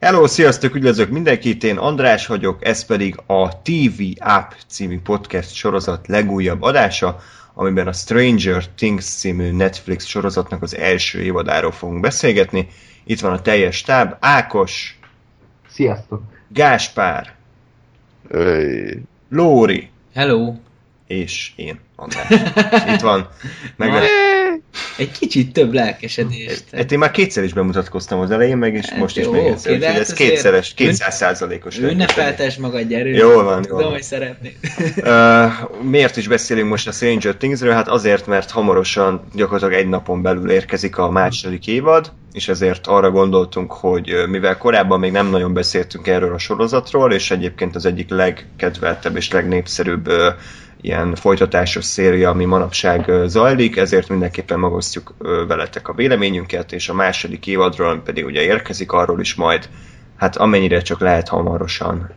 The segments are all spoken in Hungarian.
Hello, sziasztok, üdvözlök mindenkit, én András vagyok, ez pedig a TV App című podcast sorozat legújabb adása, amiben a Stranger Things című Netflix sorozatnak az első évadáról fogunk beszélgetni. Itt van a teljes stáb, Ákos, Sziasztok! Gáspár, Öy. Lóri Hello! és én, András. Itt van. Meg Na, Egy kicsit több lelkesedést. Hát én már kétszer is bemutatkoztam az elején, meg is Hát most is jó, még oké, egyszer, úgyhogy hát ez kétszeres, ün- 200 százalékos. Ünnepeltes magad, gyerünk. Jól van, jól Tudom, hogy szeretnéd. Uh, miért is beszélünk most a Stranger Thingsről? Hát azért, mert hamarosan gyakorlatilag egy napon belül érkezik a második évad, és ezért arra gondoltunk, hogy mivel korábban még nem nagyon beszéltünk erről a sorozatról, és egyébként az egyik legkedveltebb és legnépszerűbb ö, ilyen folytatásos széria, ami manapság zajlik, ezért mindenképpen megosztjuk veletek a véleményünket, és a második évadról, ami pedig ugye érkezik, arról is majd, hát amennyire csak lehet hamarosan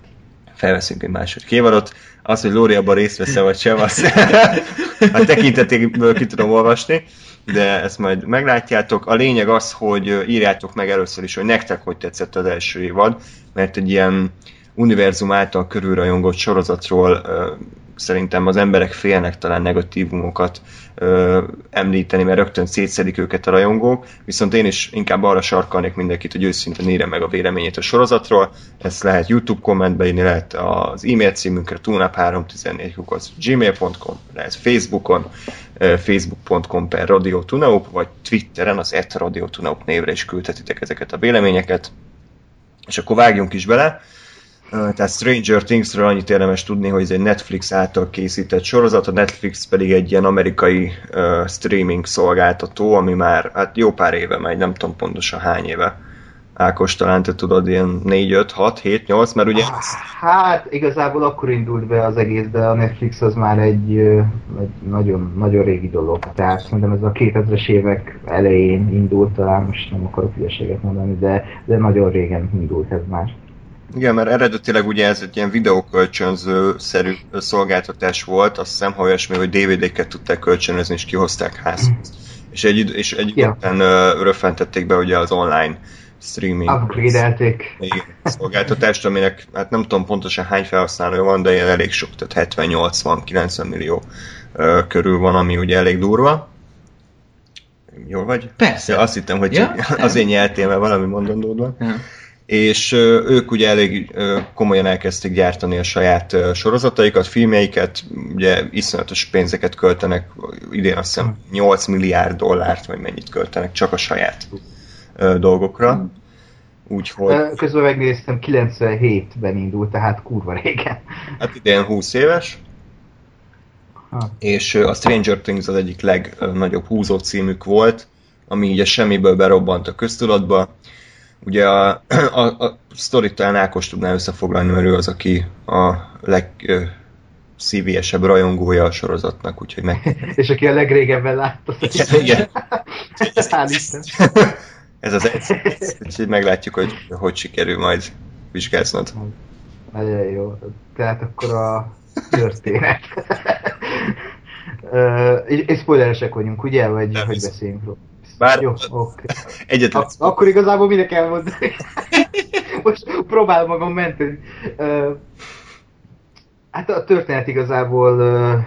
felveszünk egy második évadot. Az, hogy Lóri abban részt vesz vagy sem, azt a tekintetéből ki tudom olvasni, de ezt majd meglátjátok. A lényeg az, hogy írjátok meg először is, hogy nektek hogy tetszett az első évad, mert egy ilyen univerzum által körülrajongott sorozatról szerintem az emberek félnek talán negatívumokat ö, említeni, mert rögtön szétszedik őket a rajongók, viszont én is inkább arra sarkalnék mindenkit, hogy őszintén írja meg a véleményét a sorozatról. Ezt lehet YouTube kommentbe írni, lehet az e-mail címünkre tunap314 gmail.com, lehet Facebookon, facebook.com per Radio Tunaup, vagy Twitteren az et Radio Tunaup névre is küldhetitek ezeket a véleményeket. És akkor vágjunk is bele. Tehát Stranger Thingsről annyit érdemes tudni, hogy ez egy Netflix által készített sorozat, a Netflix pedig egy ilyen amerikai uh, streaming szolgáltató, ami már hát jó pár éve megy, nem tudom pontosan hány éve. Ákos, talán te tudod, ilyen 4, 5, 6, 7, 8, mert ugye Hát igazából akkor indult be az egész, de a Netflix az már egy, egy nagyon, nagyon régi dolog. Tehát szerintem ez a 2000-es évek elején indult, talán most nem akarok hülyeséget mondani, de, de nagyon régen indult ez már. Igen, mert eredetileg ugye ez egy ilyen videókölcsönző-szerű szolgáltatás volt, azt hiszem, ha olyasmi, hogy DVD-ket tudták kölcsönözni, és kihozták házhoz. És egy, és egy Ja. után ö, röffentették be ugye az online streaming Upgrade-elték. szolgáltatást, aminek hát nem tudom pontosan hány felhasználója van, de ilyen elég sok, tehát 70-80-90 millió ö, körül van, ami ugye elég durva. Jól vagy? Persze. Ja, azt hittem, hogy Ja? csak azért nyeltél, mert valami mondandód van Ja. És ők ugye elég komolyan elkezdték gyártani a saját sorozataikat, filmjeiket, ugye iszonyatos pénzeket költenek, idén azt hiszem 8 milliárd dollárt, vagy mennyit költenek csak a saját dolgokra. Úgyhogy Ö, Közben megnéztem, 97-ben indult, tehát kurva régen. hát idén 20 éves, Ha. és a Stranger Things az egyik legnagyobb húzó címük volt, ami ugye semmiből berobbant a köztudatba. Ugye a, a, a sztorit talán Ákos tudná összefoglalni, mert ő az, aki a leg ö, szívélyesebb rajongója a sorozatnak, úgyhogy meg... És aki a legrégebben látta. Igen. Hál' Isten. Ez az egy, úgyhogy meglátjuk, hogy hogy sikerül majd vizsgáznod. Nagyon jó. Tehát akkor a történet. És, spoileresek vagyunk, ugye? Vagy Nem hogy beszéljünk róla? Bár Jó, oké. egyetlen Ak- akkor igazából minek kell mondani? Most próbálom magam menteni. Hát a történet igazából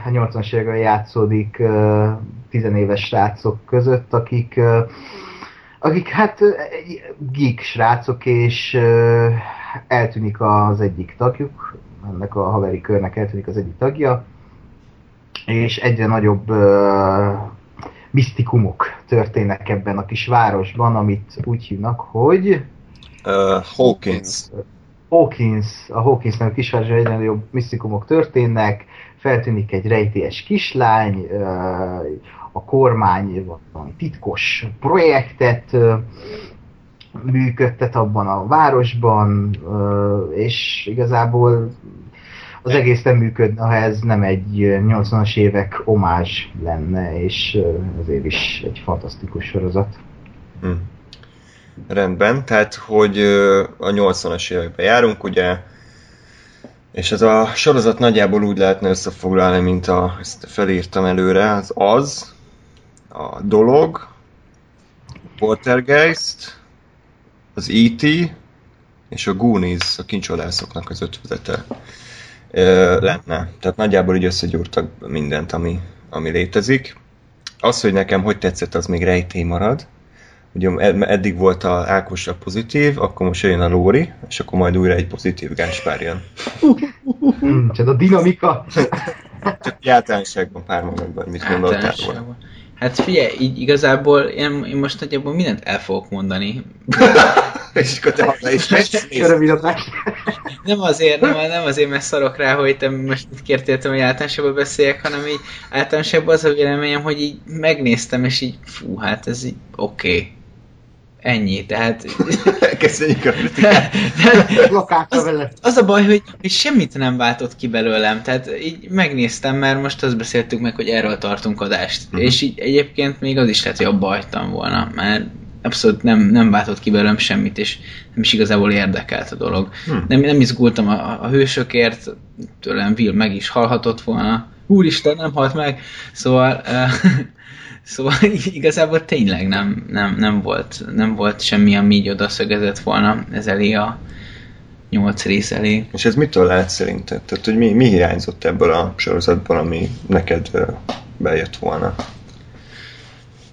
a 80-as években játszódik ö, tizenéves srácok között, akik, ö, akik hát geek srácok, és ö, eltűnik az egyik tagjuk, ennek a haveri körnek eltűnik az egyik tagja, és egyre nagyobb ö, misztikumok történnek ebben a kis városban, amit úgy hívnak, hogy uh, Hawkins. Hawkins, a Hawkins nevű kisvárosban egyre nagyobb misztikumok történnek, feltűnik egy rejtélyes kislány, a kormány valami titkos projektet működtet abban a városban, és igazából az egész nem működne, ha ez nem egy ö, 80-as évek omázs lenne, és ezért is egy fantasztikus sorozat. Hm. Rendben, tehát hogy a 80-as években járunk, ugye, és ez a sorozat nagyjából úgy lehetne összefoglalni, mint a, ezt felírtam előre, az az, a dolog, Poltergeist, az E.T., és a Goonies, a kincsodászoknak az ötvözete ö, lenne. Tehát nagyjából így összegyúrtak mindent, ami, ami létezik. Az, hogy nekem hogy tetszett, az még rejtély marad. Ugye ed- eddig volt a Ákos a pozitív, akkor most jön a Lóri, és akkor majd újra egy pozitív Gáspár jön. Hmm, csak a dinamika. Csak általánosságban pár mondatban, mit gondoltál volna. Hát figyelj, így igazából én, én most nagyjából mindent el fogok mondani. és akkor te haza is. Nem azért, nem, nem azért, mert szarok rá, hogy te most itt kértél, hogy általánosságban beszéljek, hanem így általánosságban az a véleményem, hogy így megnéztem, és így fú, hát ez így oké. Okay. Ennyi, tehát... Köszönjük a kritikát. Az a baj, hogy, hogy semmit nem váltott ki belőlem, tehát így megnéztem, mert most azt beszéltük meg, hogy erről tartunk adást, Mhm. és így egyébként még az is lehet, hogy abba hagytam volna, mert abszolút nem, nem váltott ki belőlem semmit, és nem is igazából érdekelt a dolog. Hm. Nem, nem izgultam a, a hősökért, tőlem Will meg is halhatott volna. Úristen, nem halt meg! Szóval, uh, szóval igazából tényleg nem, nem, nem, volt, nem volt semmi, ami így odaszögezett volna ez elé a nyolc rész elé. És ez mitől lehet szerinted? Tehát, hogy mi, mi hiányzott ebből a sorozatból, ami neked bejött volna?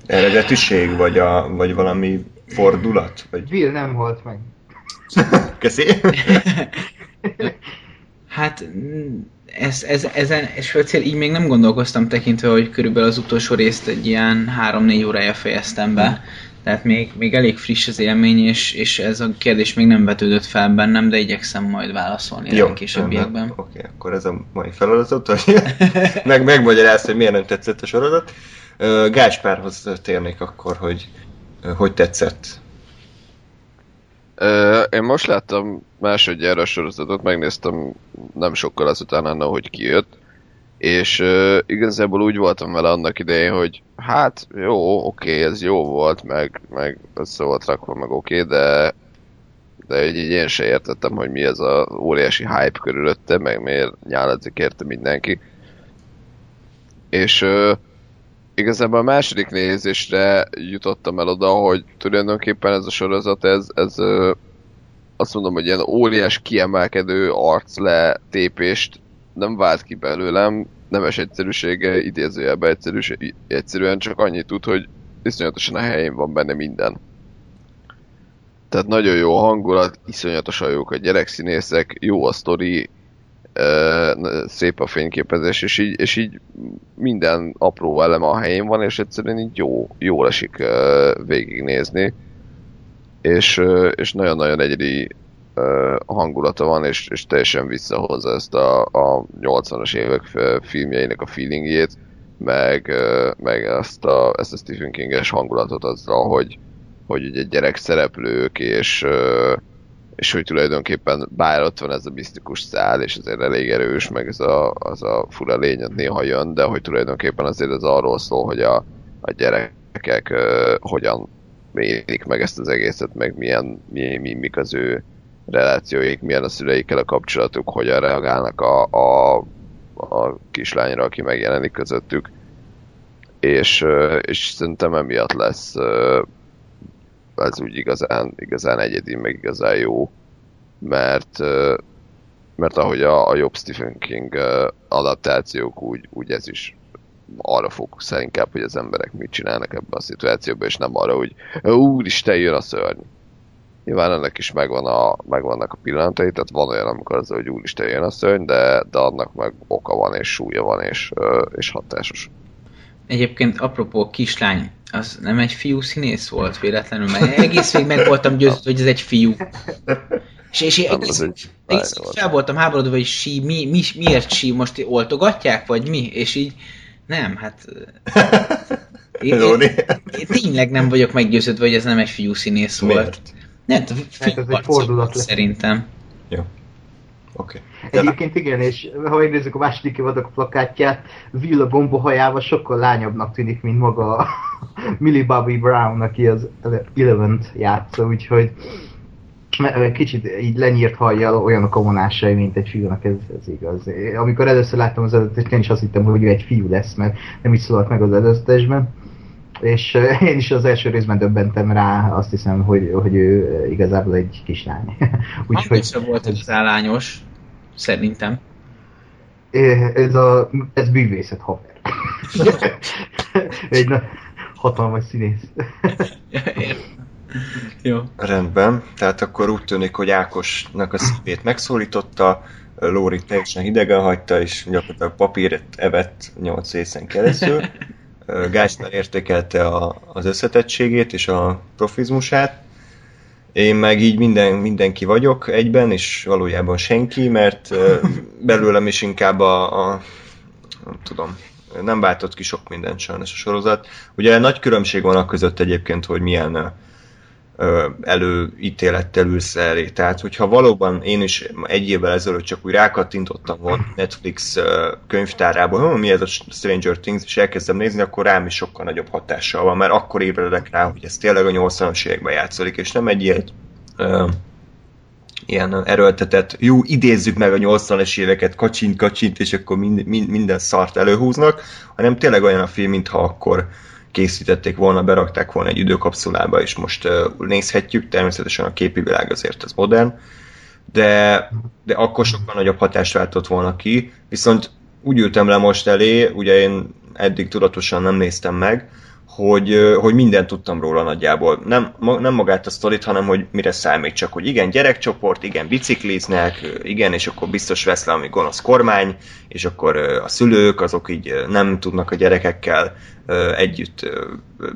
Eredetiség, vagy, a, vagy valami fordulat? Vagy... Will nem halt meg. Köszi. Hát ez, ez, ezen speciál így még nem gondolkoztam tekintve, hogy körülbelül az utolsó részt egy ilyen 3-4 órája fejeztem be. Tehát még, még elég friss az élmény, és, és ez a kérdés még nem vetődött fel bennem, de igyekszem majd válaszolni rá a későbbiekben. Oké, akkor ez a mai feladatot, hogy meg, megmagyarázt, hogy miért nem tetszett a sorozat. Gáspárhoz térnék akkor, hogy hogy tetszett. Én most láttam másodjára a sorozatot, megnéztem nem sokkal azután annak, hogy kijött, és igazából úgy voltam vele annak idején, hogy hát jó, oké, ez jó volt, meg, meg össze volt rakva, meg oké, de de így, így én se értettem, hogy mi ez a óriási hype körülötte, meg miért nyáladzik érte mindenki. És uh, igazából a második nézésre jutottam el oda, hogy tulajdonképpen ez a sorozat, ez, ez azt mondom, hogy ilyen óriás kiemelkedő arc letépést nem vált ki belőlem, nemes egyszerűsége, idézőjelben egyszerűség, egyszerűen csak annyit tud, hogy iszonyatosan a helyén van benne minden. Tehát nagyon jó a hangulat, iszonyatosan jók a gyerekszínészek, jó a sztori, szép a fényképezés, és így, és így minden apró eleme a helyén van, és egyszerűen így jó, jól esik végignézni. És, és nagyon-nagyon egyedi hangulata van, és, és teljesen visszahozza ezt a, a 80-as évek filmjeinek a feelingjét, meg, meg ezt, a, ezt a Stephen King-es hangulatot azzal, hogy, hogy ugye gyerek szereplők, és, és hogy tulajdonképpen bár ott van ez a misztikus szál, és azért elég erős, meg ez a, az a fura lény néha jön, de hogy tulajdonképpen azért ez arról szól, hogy a, a gyerekek uh, hogyan élik meg ezt az egészet, meg milyen, mi, mi, mik az ő relációik, milyen a szüleikkel a kapcsolatuk, hogyan reagálnak a, a, a kislányra, aki megjelenik közöttük. És, és szerintem emiatt lesz ez úgy igazán, igazán egyedi, meg igazán jó, mert, mert ahogy a, a jobb Stephen King adaptációk, úgy, úgy ez is arra fókuszál inkább, hogy az emberek mit csinálnak ebben a szituációban, és nem arra, hogy úristen, jön a szörny. Nyilván ennek is megvan a, megvannak a pillanatai, tehát van olyan, amikor az, hogy úristen, jön a szörny, de, de annak meg oka van, és súlya van, és, és hatásos. Egyébként apropó kislány, az nem egy fiú színész volt véletlenül, mert egész végig meg voltam győződve, hogy ez egy fiú. És, és én egész, egy egész volt. fel voltam háborodva, hogy sí, mi, mi, miért sí, most oltogatják, vagy mi? És így nem, hát... Én, én, én tényleg nem vagyok meggyőződve, hogy ez nem egy fiú színész volt. Miért? Nem, tudom, Hát ez egy fordulat. Szerintem. Oké. Egyébként igen, és ha megnézzük a második évadok plakátját, Will a gombohajával sokkal lányabbnak tűnik, mint maga a Millie Bobby Brown, aki az Eleven-t játsza, úgyhogy kicsit így lenyírt hajjal olyanok a vonásai, mint egy fiúnak, ez, ez igaz. Amikor először láttam az előzetes, én is azt hittem, hogy ő egy fiú lesz, mert nem is szólalt meg az előzetesben. És én is az első részben döbbentem rá, azt hiszem, hogy, hogy ő igazából egy kislány. Úgyhogy sem volt ez állányos, szerintem. Ez, a, ez bűvészet haver. egy hatalmas színész. Jó. Rendben, tehát akkor úgy tűnik, hogy Ákosnak a szívét megszólította, Lóri teljesen hidegen hagyta, és gyakorlatilag papírt evett 8 részen keresztül. Gáspár értékelte a, az összetettségét és a profizmusát. Én meg így minden, mindenki vagyok egyben, és valójában senki, mert belőlem is inkább a, a nem tudom, nem váltott ki sok mindent sajnos a sorozat. Ugye nagy különbség van a között egyébként, hogy milyen előítélettel ülsz elé. Tehát, hogyha valóban én is egy évvel ezelőtt csak úgy rákattintottam volna Netflix könyvtárából, hogy mi ez a Stranger Things, és elkezdem nézni, akkor rám is sokkal nagyobb hatással van, mert akkor ébredek rá, hogy ez tényleg a 80-as években játszik, és nem egy ilyen, uh, ilyen erőltetett, jó, idézzük meg a 80-as éveket, kacsint, kacsint, és akkor mind, mind, minden szart előhúznak, hanem tényleg olyan a film, mintha akkor készítették volna, berakták volna egy időkapszulába, és most nézhetjük, természetesen a képi világ azért az modern, de, de akkor sokkal nagyobb hatást váltott volna ki, viszont úgy ültem le most elé, ugye én eddig tudatosan nem néztem meg, hogy, hogy mindent tudtam róla nagyjából. Nem, nem magát a sztorit, hanem hogy mire számít, csak hogy igen, gyerekcsoport, igen, bicikliznek, igen, és akkor biztos vesz le, ami gonosz kormány, és akkor a szülők, azok így nem tudnak a gyerekekkel együtt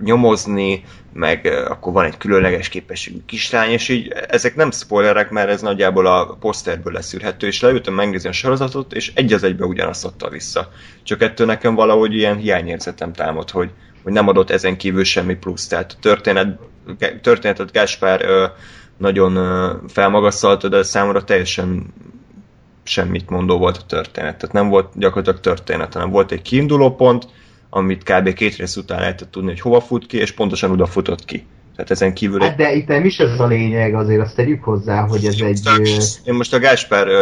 nyomozni, meg akkor van egy különleges képességű kislány, és így ezek nem spoilerek, mert ez nagyjából a poszterből leszűrhető, és leültem megnézni a sorozatot, és egy az egybe ugyanazt adta vissza. Csak ettől nekem valahogy ilyen hiányérzetem támad, hogy, hogy nem adott ezen kívül semmi plusz. Tehát a történet, történetet Gáspár nagyon felmagasztalta, de számomra teljesen semmit mondó volt a történet. Tehát nem volt gyakorlatilag történet, hanem volt egy kiinduló pont, amit kb. két rész után lehetett tudni, hogy hova fut ki, és pontosan oda futott ki. Tehát ezen kívül... Hát de itt nem is ez a lényeg, azért azt tegyük hozzá, hogy ez egy... Én most a Gáspár uh,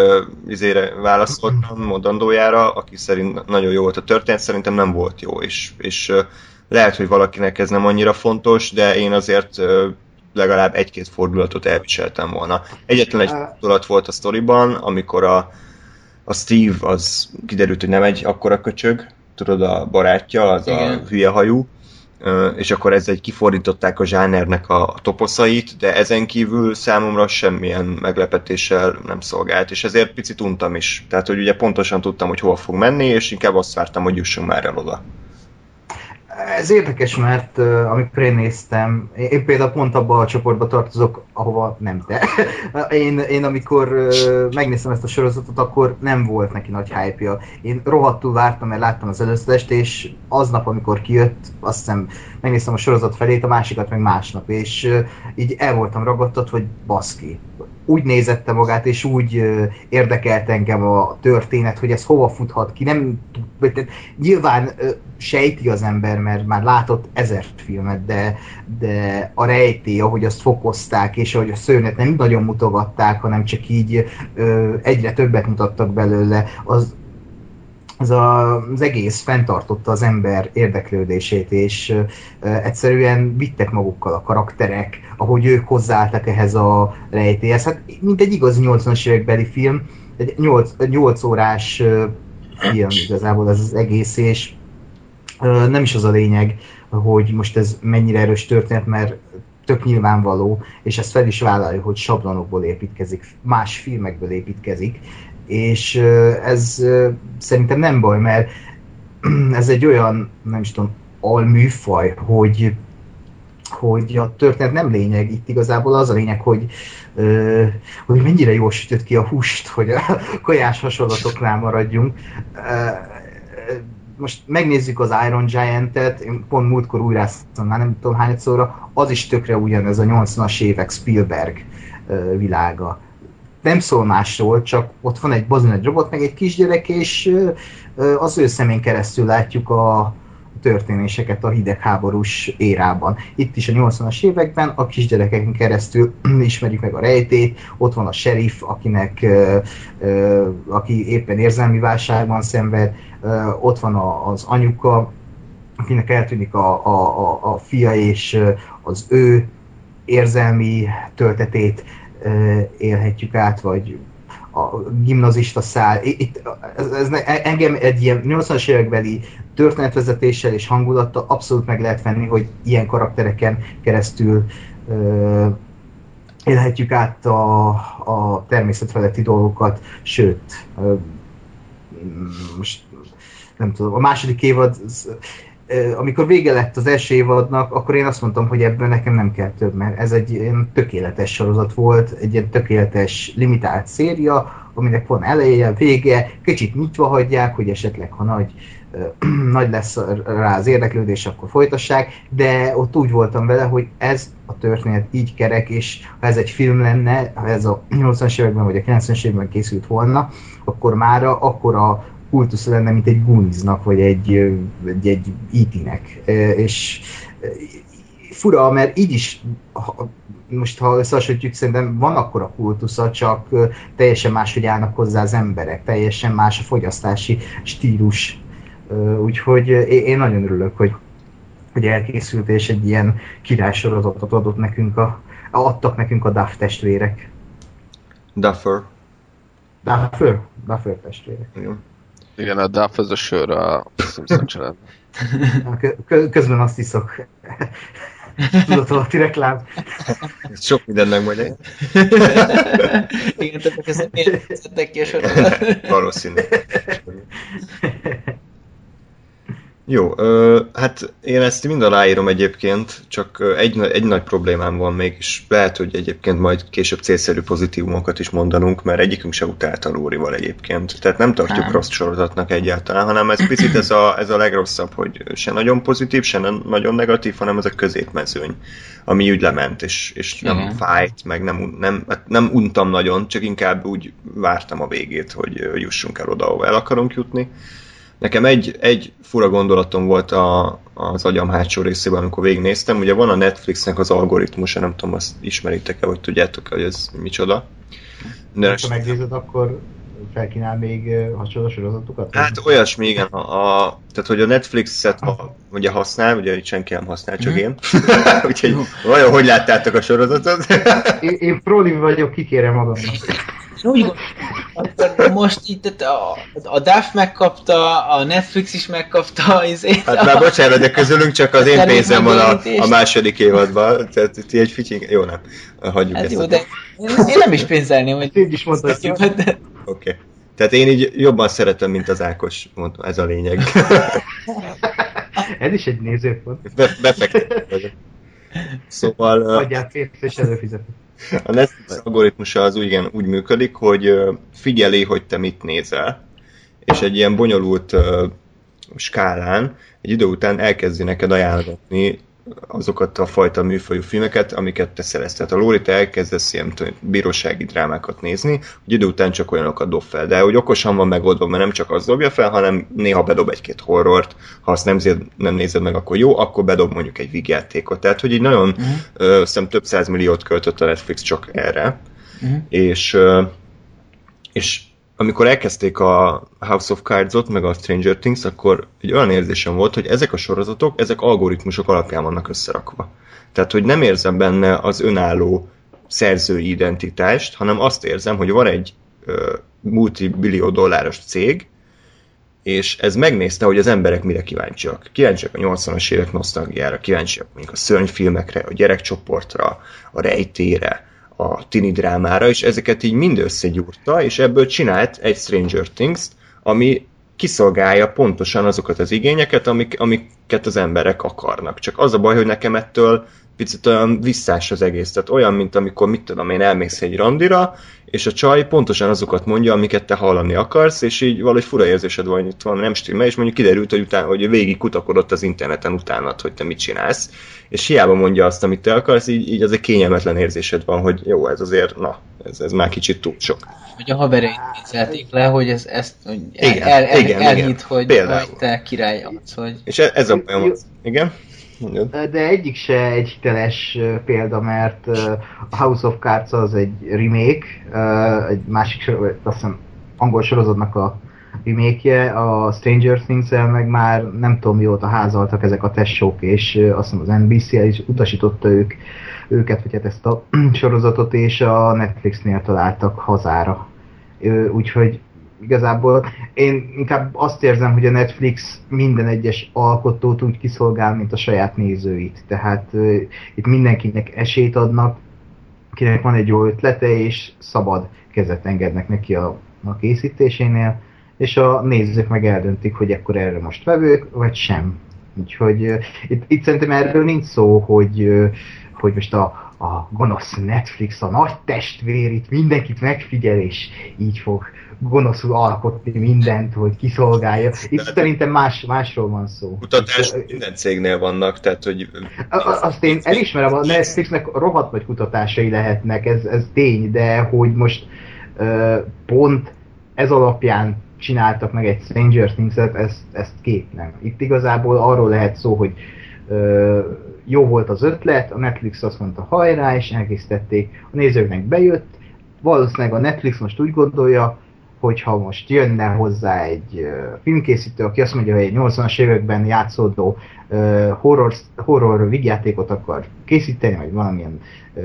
izére válaszoltam mondandójára, aki szerint nagyon jó volt a történet, szerintem nem volt jó, és, és lehet, hogy valakinek ez nem annyira fontos, de én azért legalább egy-két fordulatot elviseltem volna. Egyetlen egy fordulat volt a sztoriban, amikor a, a Steve az kiderült, hogy nem egy akkora köcsög, tudod, a barátja, az Igen. a hülye hajú, és akkor ezzel kifordították a zsánernek a toposzait, de ezen kívül számomra semmilyen meglepetéssel nem szolgált, és ezért picit untam is. Tehát, hogy ugye pontosan tudtam, hogy hova fog menni, és inkább azt vártam, hogy jussunk már el oda. Ez érdekes, mert uh, amikor én néztem, én, például pont abba a csoportba tartozok, ahova nem te. én, én amikor uh, megnéztem ezt a sorozatot, akkor nem volt neki nagy hype -ja. Én rohadtul vártam, mert láttam az előzőest, és aznap, amikor kijött, azt hiszem megnéztem a sorozat felét, a másikat meg másnap, és uh, így el voltam ragadtat, hogy baszki, úgy nézette magát, és úgy érdekelt engem a történet, hogy ez hova futhat ki. Nem, nyilván sejti az ember, mert már látott ezer filmet, de, de a rejtély, ahogy azt fokozták, és ahogy a szörnyet nem nagyon mutogatták, hanem csak így egyre többet mutattak belőle, az, az a, az egész fenntartotta az ember érdeklődését, és uh, egyszerűen vittek magukkal a karakterek, ahogy ők hozzáálltak ehhez a rejtélyhez. Hát mint egy igaz 80-as évekbeli film, egy 8, 8 órás uh, film igazából ez az egész, és nem is az a lényeg, hogy most ez mennyire erős történet, mert tök nyilvánvaló, és ezt fel is vállalja, hogy sablonokból építkezik, más filmekből építkezik, és ez szerintem nem baj, mert ez egy olyan, nem is tudom, alműfaj, hogy hogy a történet nem lényeg, itt igazából az a lényeg, hogy, hogy mennyire jól sütött ki a húst, hogy a kajás hasonlatoknál maradjunk. Most megnézzük az Iron Giant-et, én pont múltkor újráztam, már nem tudom hányadszorra, az is tökre ugyanez a 80-as évek Spielberg világa. Nem szól másról, csak ott van egy bazin egy robot, meg egy kisgyerek, és az ő szemén keresztül látjuk a történéseket a hidegháborús érában. Itt is a 80-as években a kisgyerekeken keresztül ismerjük meg a rejtét, ott van a sheriff, akinek, aki éppen érzelmi válságban szenved, ott van az anyuka, akinek eltűnik a, a, a, a fia, és az ő érzelmi töltetét élhetjük át, vagy a gimnazista szál. Itt, ez, ez engem egy ilyen 80-as évekbeli történetvezetéssel és hangulattal abszolút meg lehet venni, hogy ilyen karaktereken keresztül ö, élhetjük át a, a természetfeletti dolgokat, sőt, ö, most nem tudom, a második évad amikor vége lett az első évadnak, akkor én azt mondtam, hogy ebből nekem nem kell több, mert ez egy ilyen tökéletes sorozat volt, egy ilyen tökéletes limitált széria, aminek van eleje, vége, kicsit nyitva hagyják, hogy esetleg ha nagy, nagy lesz rá az érdeklődés, akkor folytassák, de ott úgy voltam vele, hogy ez a történet így kerek, és ha ez egy film lenne, ha ez a 80-as években vagy a 90-es években készült volna, akkor mára akkor a kultusz lenne, mint egy Guniznak, vagy egy, egy, egy IT-nek. És fura, mert így is, most ha összehasonlítjuk, szerintem van akkor a kultusza, csak teljesen máshogy állnak hozzá az emberek, teljesen más a fogyasztási stílus. Úgyhogy én nagyon örülök, hogy, hogy elkészült, és egy ilyen királysorozatot adott nekünk a, adtak nekünk a Duff testvérek. Duffer. Duffer? Duffer testvérek. Igen. Igen, a Duff ez a sör a Simpson család. Közben azt iszok. Tudatalatti reklám. Sok mindennek majd egy. Igen, tehát ezt miért ki a sorokat? Valószínű. Jó, ö, hát én ezt mind aláírom egyébként, csak egy, egy nagy problémám van még, és lehet, hogy egyébként majd később célszerű pozitívumokat is mondanunk, mert egyikünk se utálta Lórival egyébként. Tehát nem tartjuk nem. rossz sorozatnak egyáltalán, hanem ez picit ez a, ez a legrosszabb, hogy se nagyon pozitív, se nem nagyon negatív, hanem ez a középmezőny, ami úgy lement, és, és nem Igen. fájt, meg nem, nem, hát nem untam nagyon, csak inkább úgy vártam a végét, hogy jussunk el oda, ahol el akarunk jutni. Nekem egy, egy fura gondolatom volt a, az agyam hátsó részében, amikor végignéztem. Ugye van a Netflixnek az algoritmusa, nem tudom, azt ismeritek-e, vagy tudjátok, hogy ez micsoda. De ha megnézed, akkor felkínál még hasonló sorozatokat? Hát olyasmi, igen. A, a, tehát, hogy a Netflixet ha, ugye használ, ugye itt senki nem használ, csak mm. én. Úgyhogy vajon hogy láttátok a sorozatot? én, én proli vagyok, kikérem magamnak úgy gondolom, most itt a, a DAF megkapta, a Netflix is megkapta, izét, Hát már bocsánat, de közülünk csak az én pénzem van a, a második évadban, tehát ti egy ficsink, jó nem, hagyjuk hát ezt. Jó, de én nem is pénzelném, hogy... Én is mondhatjuk. Oké. Okay. Tehát én így jobban szeretem, mint az Ákos, mondtam, ez a lényeg. ez is egy nézőpont. Be, befektetem. Szóval... Adjál pénzt és előfizetek. A Netflix algoritmusa az úgy, igen, úgy működik, hogy figyeli, hogy te mit nézel, és egy ilyen bonyolult uh, skálán egy idő után elkezdi neked ajánlgatni azokat a fajta műfajú filmeket, amiket te szeretsz. Tehát a Lóri, te elkezdesz ilyen bírósági drámákat nézni, hogy idő után csak olyanokat dob fel. De hogy okosan van megoldva, mert nem csak az dobja fel, hanem néha bedob egy-két horrort, ha azt nem, nézed, nem nézed meg, akkor jó, akkor bedob mondjuk egy vígjátékot. Tehát, hogy így nagyon, uh-huh. ö, hiszem több milliót költött a Netflix csak erre, uh-huh. és, ö, és amikor elkezdték a House of Cards-ot, meg a Stranger Things, akkor egy olyan érzésem volt, hogy ezek a sorozatok, ezek algoritmusok alapján vannak összerakva. Tehát, hogy nem érzem benne az önálló szerzői identitást, hanem azt érzem, hogy van egy uh, multibillió dolláros cég, és ez megnézte, hogy az emberek mire kíváncsiak. Kíváncsiak a 80-as évek nosztalgiára, kíváncsiak mondjuk a szörnyfilmekre, a gyerekcsoportra, a rejtére, a tini drámára, és ezeket így mind összegyúrta, és ebből csinált egy Stranger Things-t, ami kiszolgálja pontosan azokat az igényeket, amik, amiket az emberek akarnak. Csak az a baj, hogy nekem ettől picit olyan visszás az egész. Tehát olyan, mint amikor, mit tudom én, elmész egy randira, és a csaj pontosan azokat mondja, amiket te hallani akarsz, és így valahogy fura érzésed van, hogy itt van, nem stimmel, és mondjuk kiderült, hogy, utána, hogy végig kutakodott az interneten utánad, hogy te mit csinálsz, és hiába mondja azt, amit te akarsz, így, így az egy kényelmetlen érzésed van, hogy jó, ez azért, na, ez, ez már kicsit túl sok. Hogy a havereit viccelték le, hogy ez, ezt hogy igen, el, el, igen, elhitt, igen. Hogy, hogy te király az, hogy... És ez, ez a bajom, igen? De egyik se egy hiteles példa, mert a House of Cards az egy remake, egy másik, azt hiszem, angol sorozatnak a remake a Stranger things meg már nem tudom mióta házaltak ezek a testsók, és azt hiszem az NBC is utasította ők, őket, vagy hát ezt a sorozatot, és a Netflixnél találtak hazára. Úgyhogy igazából én inkább azt érzem, hogy a Netflix minden egyes alkotót úgy kiszolgál, mint a saját nézőit. Tehát uh, itt mindenkinek esélyt adnak, kinek van egy jó ötlete, és szabad kezet engednek neki a, a készítésénél, és a nézők meg eldöntik, hogy akkor erre most vevők, vagy sem. Úgyhogy uh, itt, itt szerintem erről nincs szó, hogy, uh, hogy most a, a gonosz Netflix, a nagy testvér itt mindenkit megfigyel, és így fog gonoszul alkotni mindent, hogy kiszolgálja. Itt de szerintem más, másról van szó. Kutatás minden cégnél vannak, tehát hogy... Azt én elismerem, a Netflixnek rohadt nagy kutatásai lehetnek, ez, ez tény, de hogy most pont ez alapján csináltak meg egy Stranger Things-et, ezt, ezt két nem. Itt igazából arról lehet szó, hogy jó volt az ötlet, a Netflix azt mondta hajrá, és elkészítették, a nézőknek bejött, valószínűleg a Netflix most úgy gondolja, hogyha most jönne hozzá egy filmkészítő, aki azt mondja, hogy egy 80-as években játszódó horror, horror vigyátékot akar készíteni, vagy valamilyen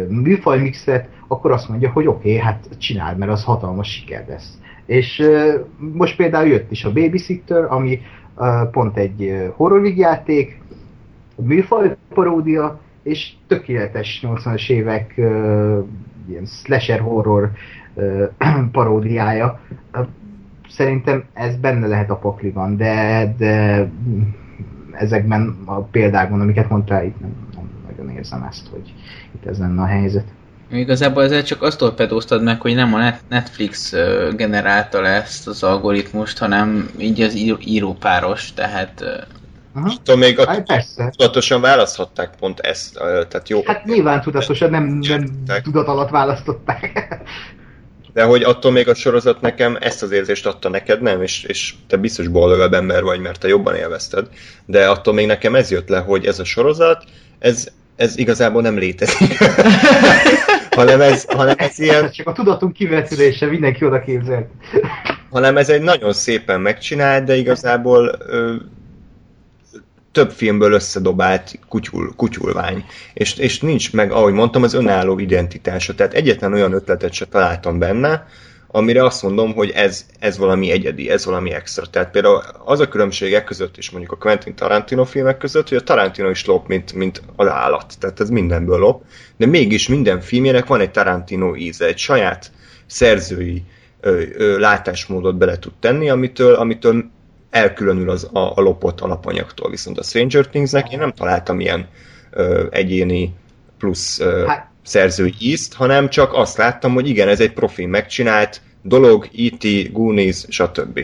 műfajmixet, akkor azt mondja, hogy oké, okay, hát csináld, mert az hatalmas siker lesz. És most például jött is a Babysitter, ami pont egy horror vigyáték, műfaj paródia, és tökéletes 80-as évek uh, ilyen slasher horror paródiája. Szerintem ez benne lehet a pakliban, de, de ezekben a példákban, amiket mondtál, itt nem, nem nagyon érzem ezt, hogy itt ez lenne a helyzet. Igazából ezzel csak azt torpedóztad meg, hogy nem a Netflix generálta le ezt az algoritmust, hanem így az írópáros, tehát Aha. Tudom, még a, persze. tudatosan választhatták pont ezt, tehát jó. Hát nyilván tudatosan, nem, nem tudat alatt választották. De hogy attól még a sorozat nekem ezt az érzést adta neked, nem? És, és te biztos boldogabb ember vagy, mert te jobban élvezted. De attól még nekem ez jött le, hogy ez a sorozat, ez, ez igazából nem létezik. hanem, ez, hanem ez ilyen... Ez csak a tudatunk kivetülése, mindenki oda képzelt. hanem ez egy nagyon szépen megcsinált, de igazából ö, több filmből összedobált kutyul, kutyulvány. És, és nincs meg, ahogy mondtam, az önálló identitása. Tehát egyetlen olyan ötletet se találtam benne, amire azt mondom, hogy ez, ez valami egyedi, ez valami extra. Tehát például az a különbségek között is mondjuk a Quentin Tarantino filmek között, hogy a Tarantino is lop, mint, mint az állat. Tehát ez mindenből lop. De mégis minden filmjének van egy Tarantino íze, egy saját szerzői ö, ö, látásmódot bele tud tenni, amitől, amitől elkülönül az, a, a lopott alapanyagtól. Viszont a Stranger Things-nek én nem találtam ilyen ö, egyéni plusz ö, hát. szerzői ízt, hanem csak azt láttam, hogy igen, ez egy profi megcsinált dolog, E.T., Goonies, stb.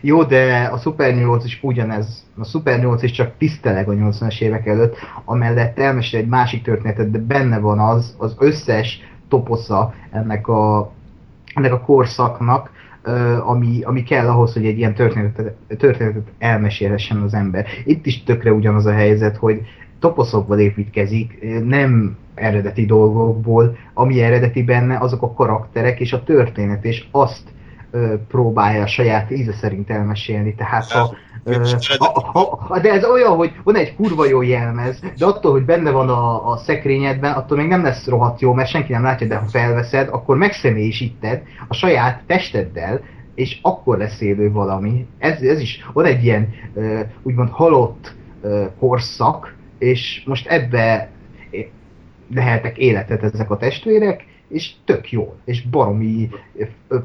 Jó, de a Super 8 is ugyanez. A Super 8 is csak tiszteleg a 80-as évek előtt, amellett elmesél egy másik történetet, de benne van az, az összes toposza ennek a, ennek a korszaknak, ami, ami kell ahhoz, hogy egy ilyen történetet, történetet elmesélhessen az ember. Itt is tökre ugyanaz a helyzet, hogy toposzokból építkezik, nem eredeti dolgokból, ami eredeti benne, azok a karakterek és a történet, és azt próbálja a saját íze szerint elmesélni. Tehát ha, ha, ha, de ez olyan, hogy van egy kurva jó jelmez, de attól, hogy benne van a, a szekrényedben, attól még nem lesz rohadt jó, mert senki nem látja, de ha felveszed, akkor megszemélyisíted a saját testeddel, és akkor lesz élő valami. Ez, ez is, van egy ilyen úgymond halott korszak, és most ebbe leheltek életet ezek a testvérek, és tök jó, és baromi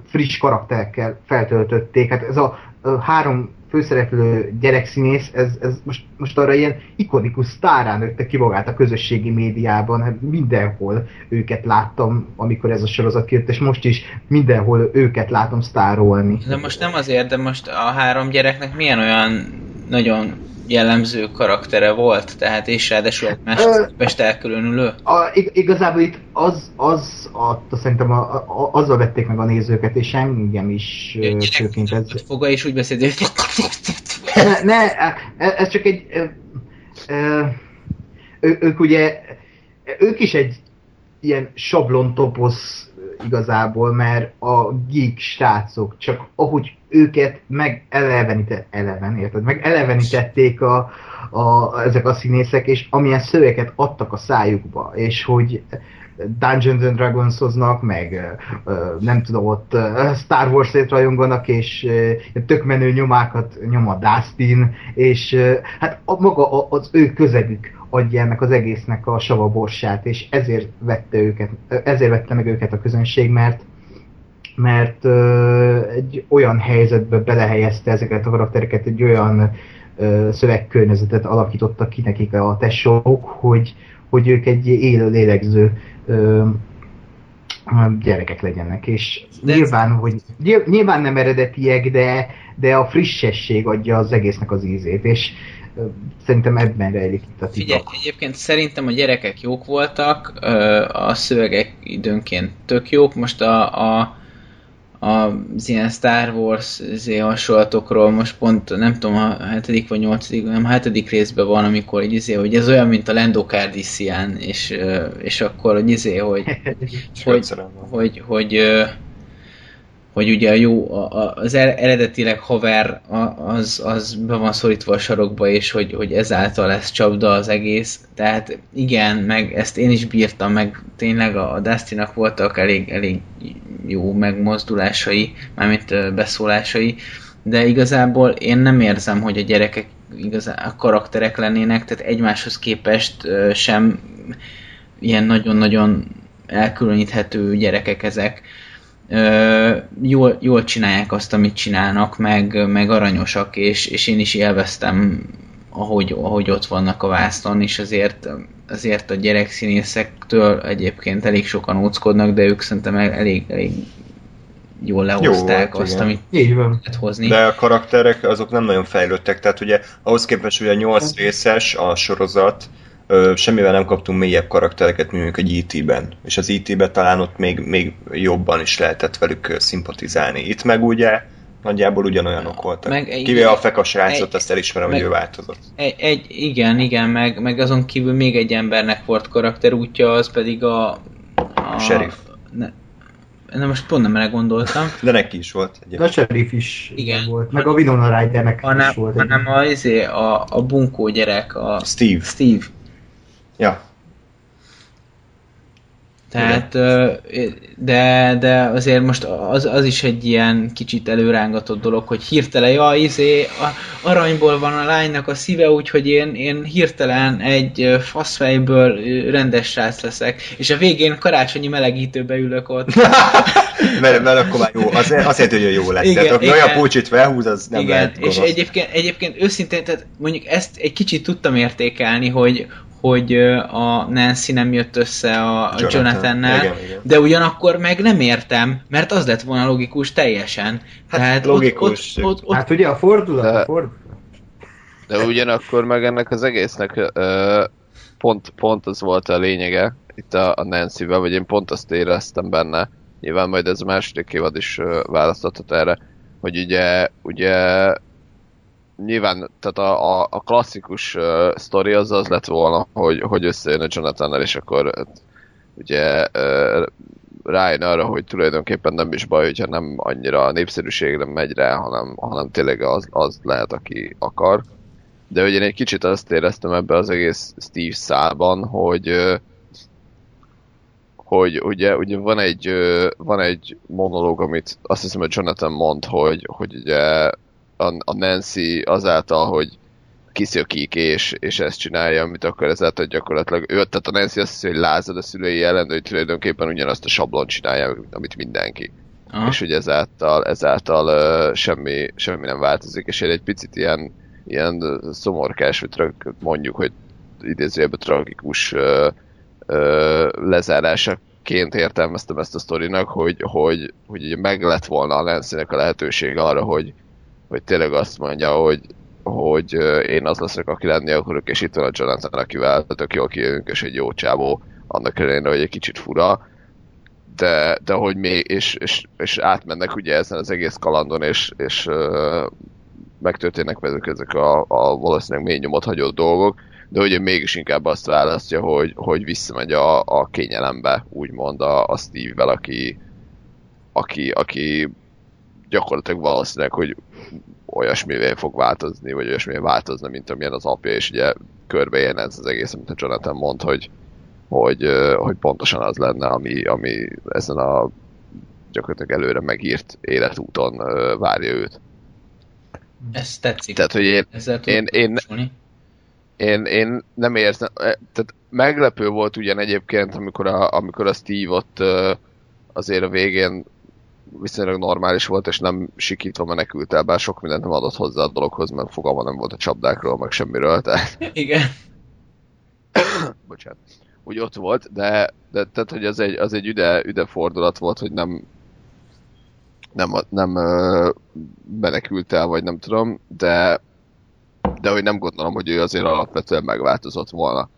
friss karakterekkel feltöltötték. Hát ez a, a három főszereplő gyerekszínész, ez, ez most, most arra ilyen ikonikus sztárán nőtte ki magát a közösségi médiában, hát mindenhol őket láttam, amikor ez a sorozat kijött, és most is mindenhol őket látom sztárolni. De most nem azért, de most a három gyereknek milyen olyan nagyon jellemző karaktere volt, tehát és ráadásul más képest elkülönülő? A, igazából itt az, az adta, szerintem a, a, azzal vették meg a nézőket, és engem is főként ez... Foga és úgy beszélt, hogy... Ne, ne, ez csak egy... Ő, ők ugye... Ők is egy ilyen sablon toposz igazából, mert a geek srácok, csak ahogy őket megelevenített, eleven, érted? Megelevenítették a, a, ezek a színészek, és amilyen szöveket adtak a szájukba, és hogy Dungeons and Dragons-hoznak, meg nem tudom, ott Star Wars-ét rajonganak, és tök menő nyomákat nyom a Dustin, és hát a, maga az ő közegük adja ennek az egésznek a savaborsát, és ezért vette őket, ezért vette meg őket a közönség, mert mert uh, egy olyan helyzetbe belehelyezte ezeket a karaktereket, egy olyan uh, szövegkörnyezetet alakítottak ki nekik a tesók, hogy, hogy ők egy élő lélegző uh, gyerekek legyenek, és de nyilván, hogy, nyilván nem eredetiek, de, de a frissesség adja az egésznek az ízét, és szerintem ebben rejlik itt a titok. Figyelj, egyébként szerintem a gyerekek jók voltak, a szövegek időnként tök jók, most a, a az ilyen Star Wars izé, hasonlatokról most pont nem tudom, a hetedik vagy nyolcadik, nem a hetedik részben van, amikor így izé, hogy ez olyan, mint a Lando Calrissian, és, és akkor hogy izé, hogy, hogy, hogy, hogy, hogy hogy ugye a jó, az eredetileg haver az, az be van szorítva a sarokba, és hogy, hogy ezáltal lesz csapda az egész. Tehát igen, meg ezt én is bírtam, meg tényleg a, Dustynak voltak elég, elég jó megmozdulásai, mármint beszólásai, de igazából én nem érzem, hogy a gyerekek igazán a karakterek lennének, tehát egymáshoz képest sem ilyen nagyon-nagyon elkülöníthető gyerekek ezek jól, jól csinálják azt, amit csinálnak, meg, meg aranyosak, és, és én is élveztem, ahogy, ahogy ott vannak a vászton, és azért, azért a gyerekszínészektől egyébként elég sokan óckodnak, de ők szerintem elég, elég jól lehozták Jó, azt, igen. amit Így van. lehet hozni. De a karakterek azok nem nagyon fejlődtek, tehát ugye ahhoz képest, hogy a nyolc részes a sorozat, ö, semmivel nem kaptunk mélyebb karaktereket, mint mondjuk egy IT-ben. És az IT-ben talán ott még, még jobban is lehetett velük szimpatizálni. Itt meg ugye nagyjából ugyanolyanok voltak. Meg, Kivéve a fekas rácot, azt elismerem, meg, hogy ő változott. Egy, egy, igen, igen, meg, meg azon kívül még egy embernek volt karakterútja, az pedig a... a Sheriff. Ne, Na most pont nem erre gondoltam. De neki is volt. Egyébként. A Sheriff is Igen. volt, meg a Winona Rydernek is volt. Hanem a, izé, a, a bunkó gyerek, a Steve. Steve. Ja. Tehát, de, de azért most az, az is egy ilyen kicsit előrángatott dolog, hogy hirtelen, ja, izé, a, aranyból van a lánynak a szíve, úgyhogy én, én hirtelen egy faszfejből rendes srác leszek, és a végén karácsonyi melegítőbe ülök ott. mert, mert akkor már jó, az, azért, hogy jó lesz. Igen, tehát aki olyan pulcsit felhúz, az nem igen, lehet gonosz. És egyébként, egyébként őszintén, tehát mondjuk ezt egy kicsit tudtam értékelni, hogy, hogy a Nancy nem jött össze a Jonathan. Jonathannel, de ugyanakkor meg nem értem, mert az lett volna logikus teljesen. Hát Tehát logikus. Ott, ott, ott, hát ugye a fordulat, de, a fordulat. De ugyanakkor meg ennek az egésznek uh, pont, pont az volt a lényege itt a, a Nancy-vel, vagy én pont azt éreztem benne, nyilván majd ez a második évad is választhatott erre, hogy ugye, ugye nyilván, tehát a, a, a klasszikus uh, sztori az az lett volna, hogy, hogy összejön a jonathan és akkor hát, ugye uh, rájön arra, hogy tulajdonképpen nem is baj, hogyha nem annyira a népszerűségre megy rá, hanem, hanem tényleg az, az lehet, aki akar. De ugye én egy kicsit azt éreztem ebbe az egész Steve szában, hogy hogy ugye, ugye van egy van egy monológ, amit azt hiszem, hogy Jonathan mond, hogy, hogy ugye a, a Nancy azáltal, hogy kiszökik és, és ezt csinálja, amit akkor ezáltal gyakorlatilag ő, tehát a Nancy azt hiszi, hogy lázad a szülei ellen, de hogy tulajdonképpen ugyanazt a sablon csinálja, amit mindenki. Aha. És hogy ezáltal, ezáltal uh, semmi, semmi nem változik, és egy picit ilyen, ilyen szomorkás, vagy mondjuk, hogy idézőjelben tragikus uh, uh, lezárásaként értelmeztem ezt a sztorinak, hogy, hogy, hogy meg lett volna a Nancy-nek a lehetőség arra, hogy, hogy tényleg azt mondja, hogy, hogy én az leszek, aki lenni akarok, és itt van a Jonathan, akivel tök jól kijövünk, és egy jó csávó, annak ellenére, hogy egy kicsit fura, de, de hogy még, és, és, és átmennek ugye ezen az egész kalandon, és, és uh, megtörténnek velük ezek a, a valószínűleg mély nyomot hagyott dolgok, de ő mégis inkább azt választja, hogy, hogy visszamegy a, a kényelembe, úgymond a, a Steve-vel, aki, aki, aki gyakorlatilag valószínűleg, hogy olyasmivé fog változni, vagy olyasmivé változna, mint amilyen az apja, és ugye körbe ez az egész, amit a Jonathan mond, hogy, hogy, hogy pontosan az lenne, ami, ami ezen a gyakorlatilag előre megírt életúton várja őt. Ez tetszik. Tehát, hogy én, Ezzel én, én, én, én nem érzem, tehát meglepő volt ugyan egyébként, amikor a, amikor a Steve ott azért a végén viszonylag normális volt, és nem sikítva menekült el, bár sok mindent nem adott hozzá a dologhoz, mert fogalma nem volt a csapdákról, meg semmiről, tehát... Igen. Bocsánat. Úgy ott volt, de, de tehát, hogy az egy, az egy üde, üde fordulat volt, hogy nem nem, nem uh, menekült el, vagy nem tudom, de de hogy nem gondolom, hogy ő azért alapvetően megváltozott volna.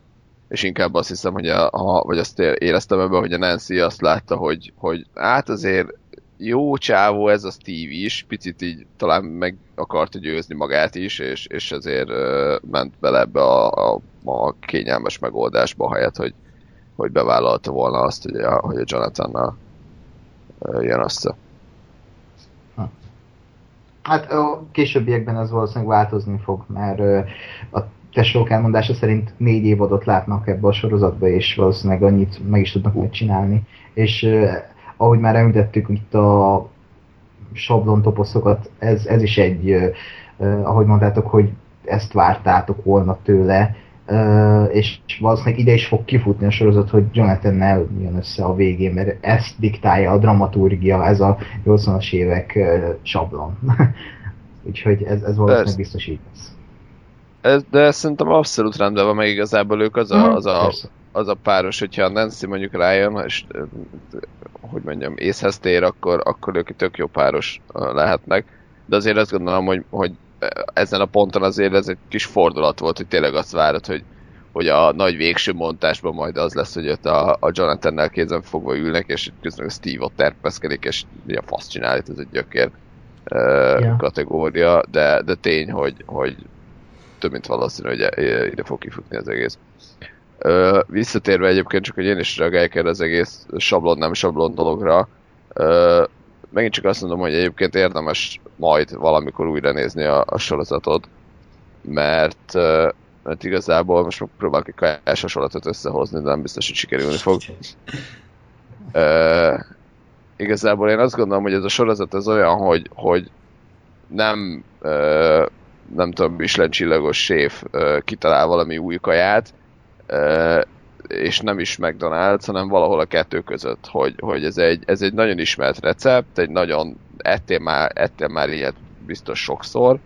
És inkább azt hiszem, hogy a, a, vagy azt éreztem ebben, hogy a Nancy azt látta, hogy, hogy hát azért jó csávó ez a Steve is, picit így talán meg akarta győzni magát is, és, és ezért uh, ment bele ebbe a, a, a kényelmes megoldásba, helyett, hogy, hogy bevállalta volna azt, hogy a, hogy a Jonathannal uh, jön össze. Hát a későbbiekben ez valószínűleg változni fog, mert a tesók elmondása szerint négy évadot látnak ebbe a sorozatba, és valószínűleg annyit meg is tudnak úgy csinálni. És ahogy már említettük itt a sablon toposzokat, ez, ez is egy, ahogy mondtátok, hogy ezt vártátok volna tőle, és valószínűleg ide is fog kifutni a sorozat, hogy Jonathan-nel jön össze a végén, mert ezt diktálja a dramaturgia, ez a 80-as évek sablon. Úgyhogy ez, ez valószínűleg biztos így lesz. Ez, de szerintem abszolút rendben van, meg igazából ők az a, mhm, az a, az a páros, hogyha a Nancy mondjuk rájön, és hogy mondjam, észhez tér, akkor, akkor ők tök jó páros lehetnek. De azért azt gondolom, hogy, hogy ezen a ponton azért ez egy kis fordulat volt, hogy tényleg azt várod, hogy, hogy a nagy végső montásban majd az lesz, hogy ott a, a Jonathan-nel kézen fogva ülnek, és közben a Steve ott terpeszkedik, és mi a fasz csinál, ez egy gyökér uh, yeah. kategória, de, de tény, hogy, hogy több mint valószínű, hogy ide fog kifutni az egész. Visszatérve egyébként csak, hogy én is reagáljak erre az egész sablon, nem sablon dologra, uh, megint csak azt mondom, hogy egyébként érdemes majd valamikor újra nézni a, a sorozatot, mert, mert igazából most próbálok egy kajás hasonlatot összehozni, de nem biztos, hogy sikerülni fog. Uh, igazából én azt gondolom, hogy ez a sorozat ez olyan, hogy, hogy nem uh, nem tudom, Michelin csillagos séf uh, kitalál valami új kaját, és nem is McDonald's, hanem valahol a kettő között, hogy, hogy ez, egy, ez egy nagyon ismert recept, egy nagyon, ettél már, ettél már ilyet biztos sokszor,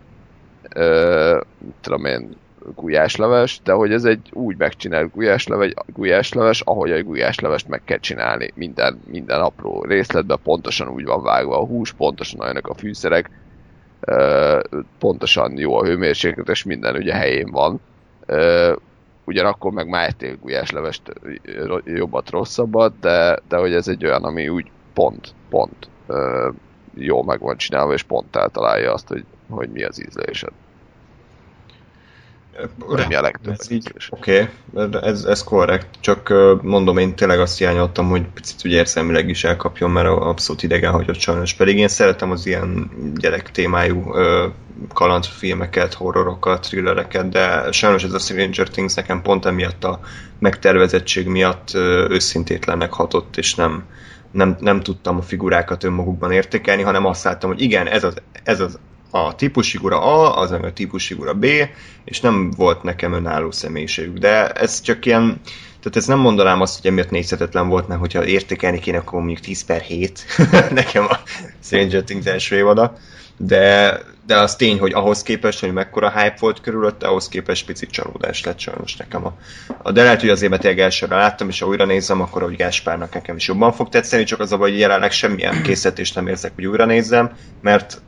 ö, tudom én, gulyásleves, de hogy ez egy úgy megcsinált gulyásleves, gulyásleves, ahogy egy gulyáslevest meg kell csinálni. Minden, minden apró részletben pontosan úgy van vágva a hús, pontosan olyanok a fűszerek, pontosan jó a hőmérséklet, és minden ugye helyén van ugyanakkor meg már ettél gulyáslevest jobbat, rosszabbat, de, de hogy ez egy olyan, ami úgy pont, pont jó meg van csinálva, és pont eltalálja azt, hogy, hogy mi az ízlésed. Mi a legtöbb Oké, okay. ez, ez korrekt, csak mondom, én tényleg azt hiányoltam, hogy picit úgy érzelmileg is elkapjon, mert abszolút idegen hagyott sajnos. Pedig én szeretem az ilyen gyerek témájú kalandfilmeket, horrorokat, thrillereket, de sajnos ez a Stranger Things nekem pont emiatt a megtervezettség miatt őszintétlennek hatott, és nem, nem, nem tudtam a figurákat önmagukban értékelni, hanem azt láttam, hogy igen, ez az, ez az a típusfigura A, az a típusfigura B, és nem volt nekem önálló személyiségük. De ez csak ilyen, tehát ez nem mondanám azt, hogy emiatt nézhetetlen volt, mert hogyha értékelni kéne, akkor mondjuk 10 per 7 nekem a Stranger Things első évada de, de az tény, hogy ahhoz képest, hogy mekkora hype volt körülötte, ahhoz képest picit csalódás lett sajnos nekem. A, a de lehet, hogy azért, mert tényleg elsőre láttam, és ha újra nézem, akkor hogy Gáspárnak nekem is jobban fog tetszeni, csak az a hogy jelenleg semmilyen készítést nem érzek, hogy újra nézzem, mert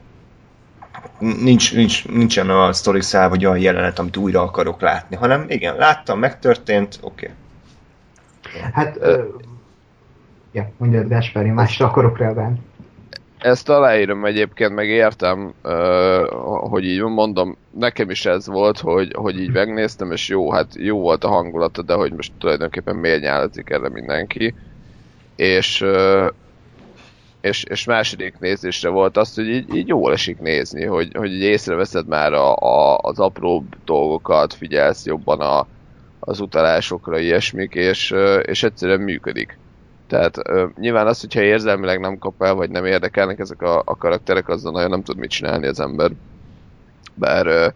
nincs, nincs, nincsen a story szál, vagy olyan jelenet, amit újra akarok látni, hanem igen, láttam, megtörtént, oké. Okay. Hát, uh, ja, mondjad Gáspár, én másra akarok reagálni. ezt aláírom egyébként, meg értem, hogy így mondom, nekem is ez volt, hogy, hogy így megnéztem, és jó, hát jó volt a hangulata, de hogy most tulajdonképpen miért nyálazik erre mindenki. És, és, és második nézésre volt az, hogy így, így jól esik nézni, hogy, hogy így észreveszed már a, a, az apróbb dolgokat, figyelsz jobban a, az utalásokra, ilyesmik, és, és egyszerűen működik. Tehát nyilván az, hogyha érzelmileg nem kap el, vagy nem érdekelnek ezek a, a karakterek, azzal nagyon nem tud mit csinálni az ember. Bár, ö,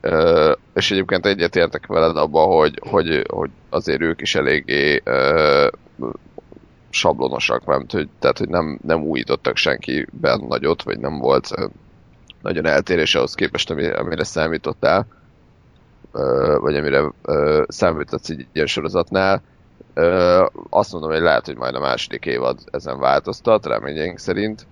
ö, és egyébként egyetértek veled abban, hogy, hogy, hogy azért ők is eléggé ö, sablonosak, mert hogy, tehát, hogy nem, nem újítottak senkiben nagyot, vagy nem volt nagyon eltérés ahhoz képest, amire, számítottál, vagy amire számítottsz egy ilyen sorozatnál. Azt mondom, hogy lehet, hogy majd a második évad ezen változtat, reményeink szerint,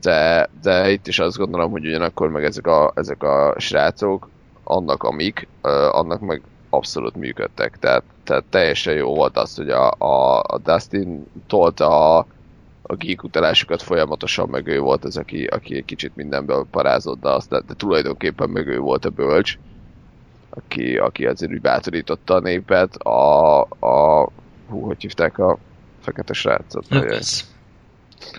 de, de itt is azt gondolom, hogy ugyanakkor meg ezek a, ezek a srácok, annak amik, annak meg abszolút működtek. Tehát, tehát teljesen jó volt az, hogy a, a, a Dustin tolta a, a geek utalásokat folyamatosan, meg ő volt az, aki, aki egy kicsit mindenből parázott, de, azt, de tulajdonképpen meg ő volt a bölcs, aki, aki azért úgy bátorította a népet. A, a hú, hogy hívták a fekete srácot? Lucas.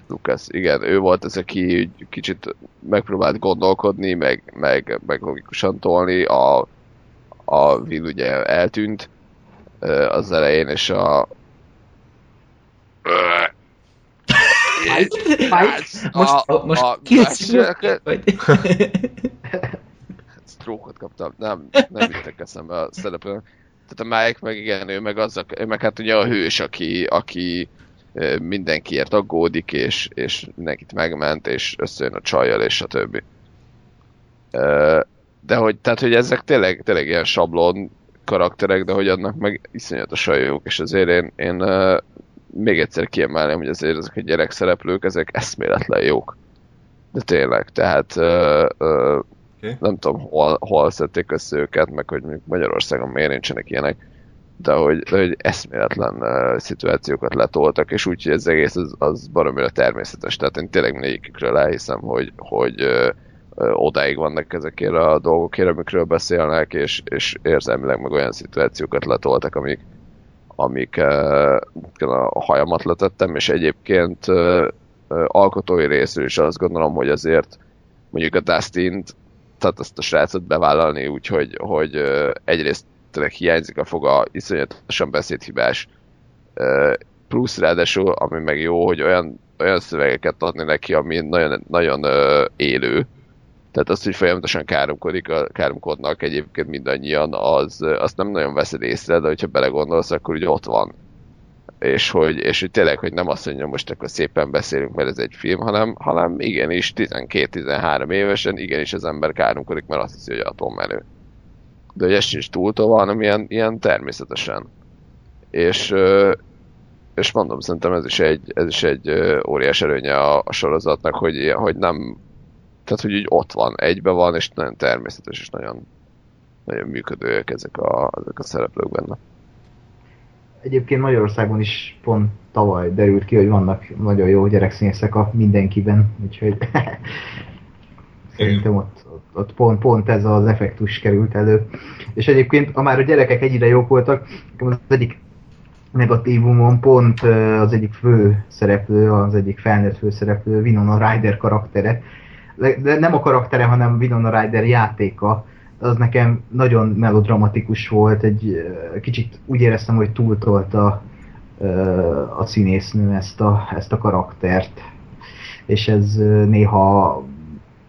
Lucas, igen, ő volt az, aki kicsit megpróbált gondolkodni, meg, meg, meg logikusan tolni, a, a Will ugye eltűnt az elején, és a most, a, most a, vagy? Strókot kaptam, nem, nem jutnak eszembe a szereplőnek tehát a Mike meg igen, ő meg, az a, ő meg hát ugye a hős, aki, aki mindenkiért aggódik, és, és mindenkit megment, és összejön a csajjal, és a többi. De hogy, tehát, hogy ezek tényleg, tényleg ilyen sablon karakterek, de hogy annak meg iszonyatosan jók, és azért én, én még egyszer kiemelném, hogy azért ezek a gyerekszereplők, ezek eszméletlen jók. De tényleg, tehát Okay. Nem tudom, hol, hol szedték össze őket, meg hogy Magyarországon miért nincsenek ilyenek, de hogy, de hogy eszméletlen uh, szituációkat letoltak, és úgy, hogy ez egész az, az baromira természetes. Tehát én tényleg mindegyikükről elhiszem, hogy, hogy uh, odáig vannak ezekért a dolgokért, amikről beszélnek, és, és érzelmileg meg olyan szituációkat letoltak, amik, amik a hajamat letettem, és egyébként alkotói részről is azt gondolom, hogy azért mondjuk a dustin tehát azt a srácot bevállalni, úgyhogy hogy egyrészt tényleg hiányzik a foga, iszonyatosan beszédhibás, plusz ráadásul, ami meg jó, hogy olyan, olyan szövegeket adni neki, ami nagyon, nagyon élő, tehát az, hogy folyamatosan káromkodik, a, káromkodnak egyébként mindannyian, az, azt nem nagyon veszed észre, de hogyha belegondolsz, akkor ugye ott van és hogy, és hogy tényleg, hogy nem azt mondja, most akkor szépen beszélünk, mert ez egy film, hanem, hanem igenis 12-13 évesen igenis az ember kárunkodik, mert azt hiszi, hogy atommenő. De hogy ez sincs túltolva, hanem ilyen, ilyen természetesen. És, és mondom, szerintem ez is egy, ez is egy óriás erőnye a, a sorozatnak, hogy, hogy nem, tehát hogy úgy ott van, egybe van, és nagyon természetes, és nagyon, nagyon működőek ezek a, ezek a szereplők benne. Egyébként Magyarországon is pont tavaly derült ki, hogy vannak nagyon jó gyerekszínészek a mindenkiben, úgyhogy szerintem ott, ott, ott pont, pont ez az effektus került elő. És egyébként, ha már a gyerekek egyre jók voltak, az egyik negatívumon pont az egyik fő szereplő, az egyik felnőtt főszereplő, Winona Ryder karaktere, de nem a karaktere, hanem Winona Ryder játéka, az nekem nagyon melodramatikus volt, egy kicsit úgy éreztem, hogy túltolta a színésznő ezt a, ezt a karaktert, és ez néha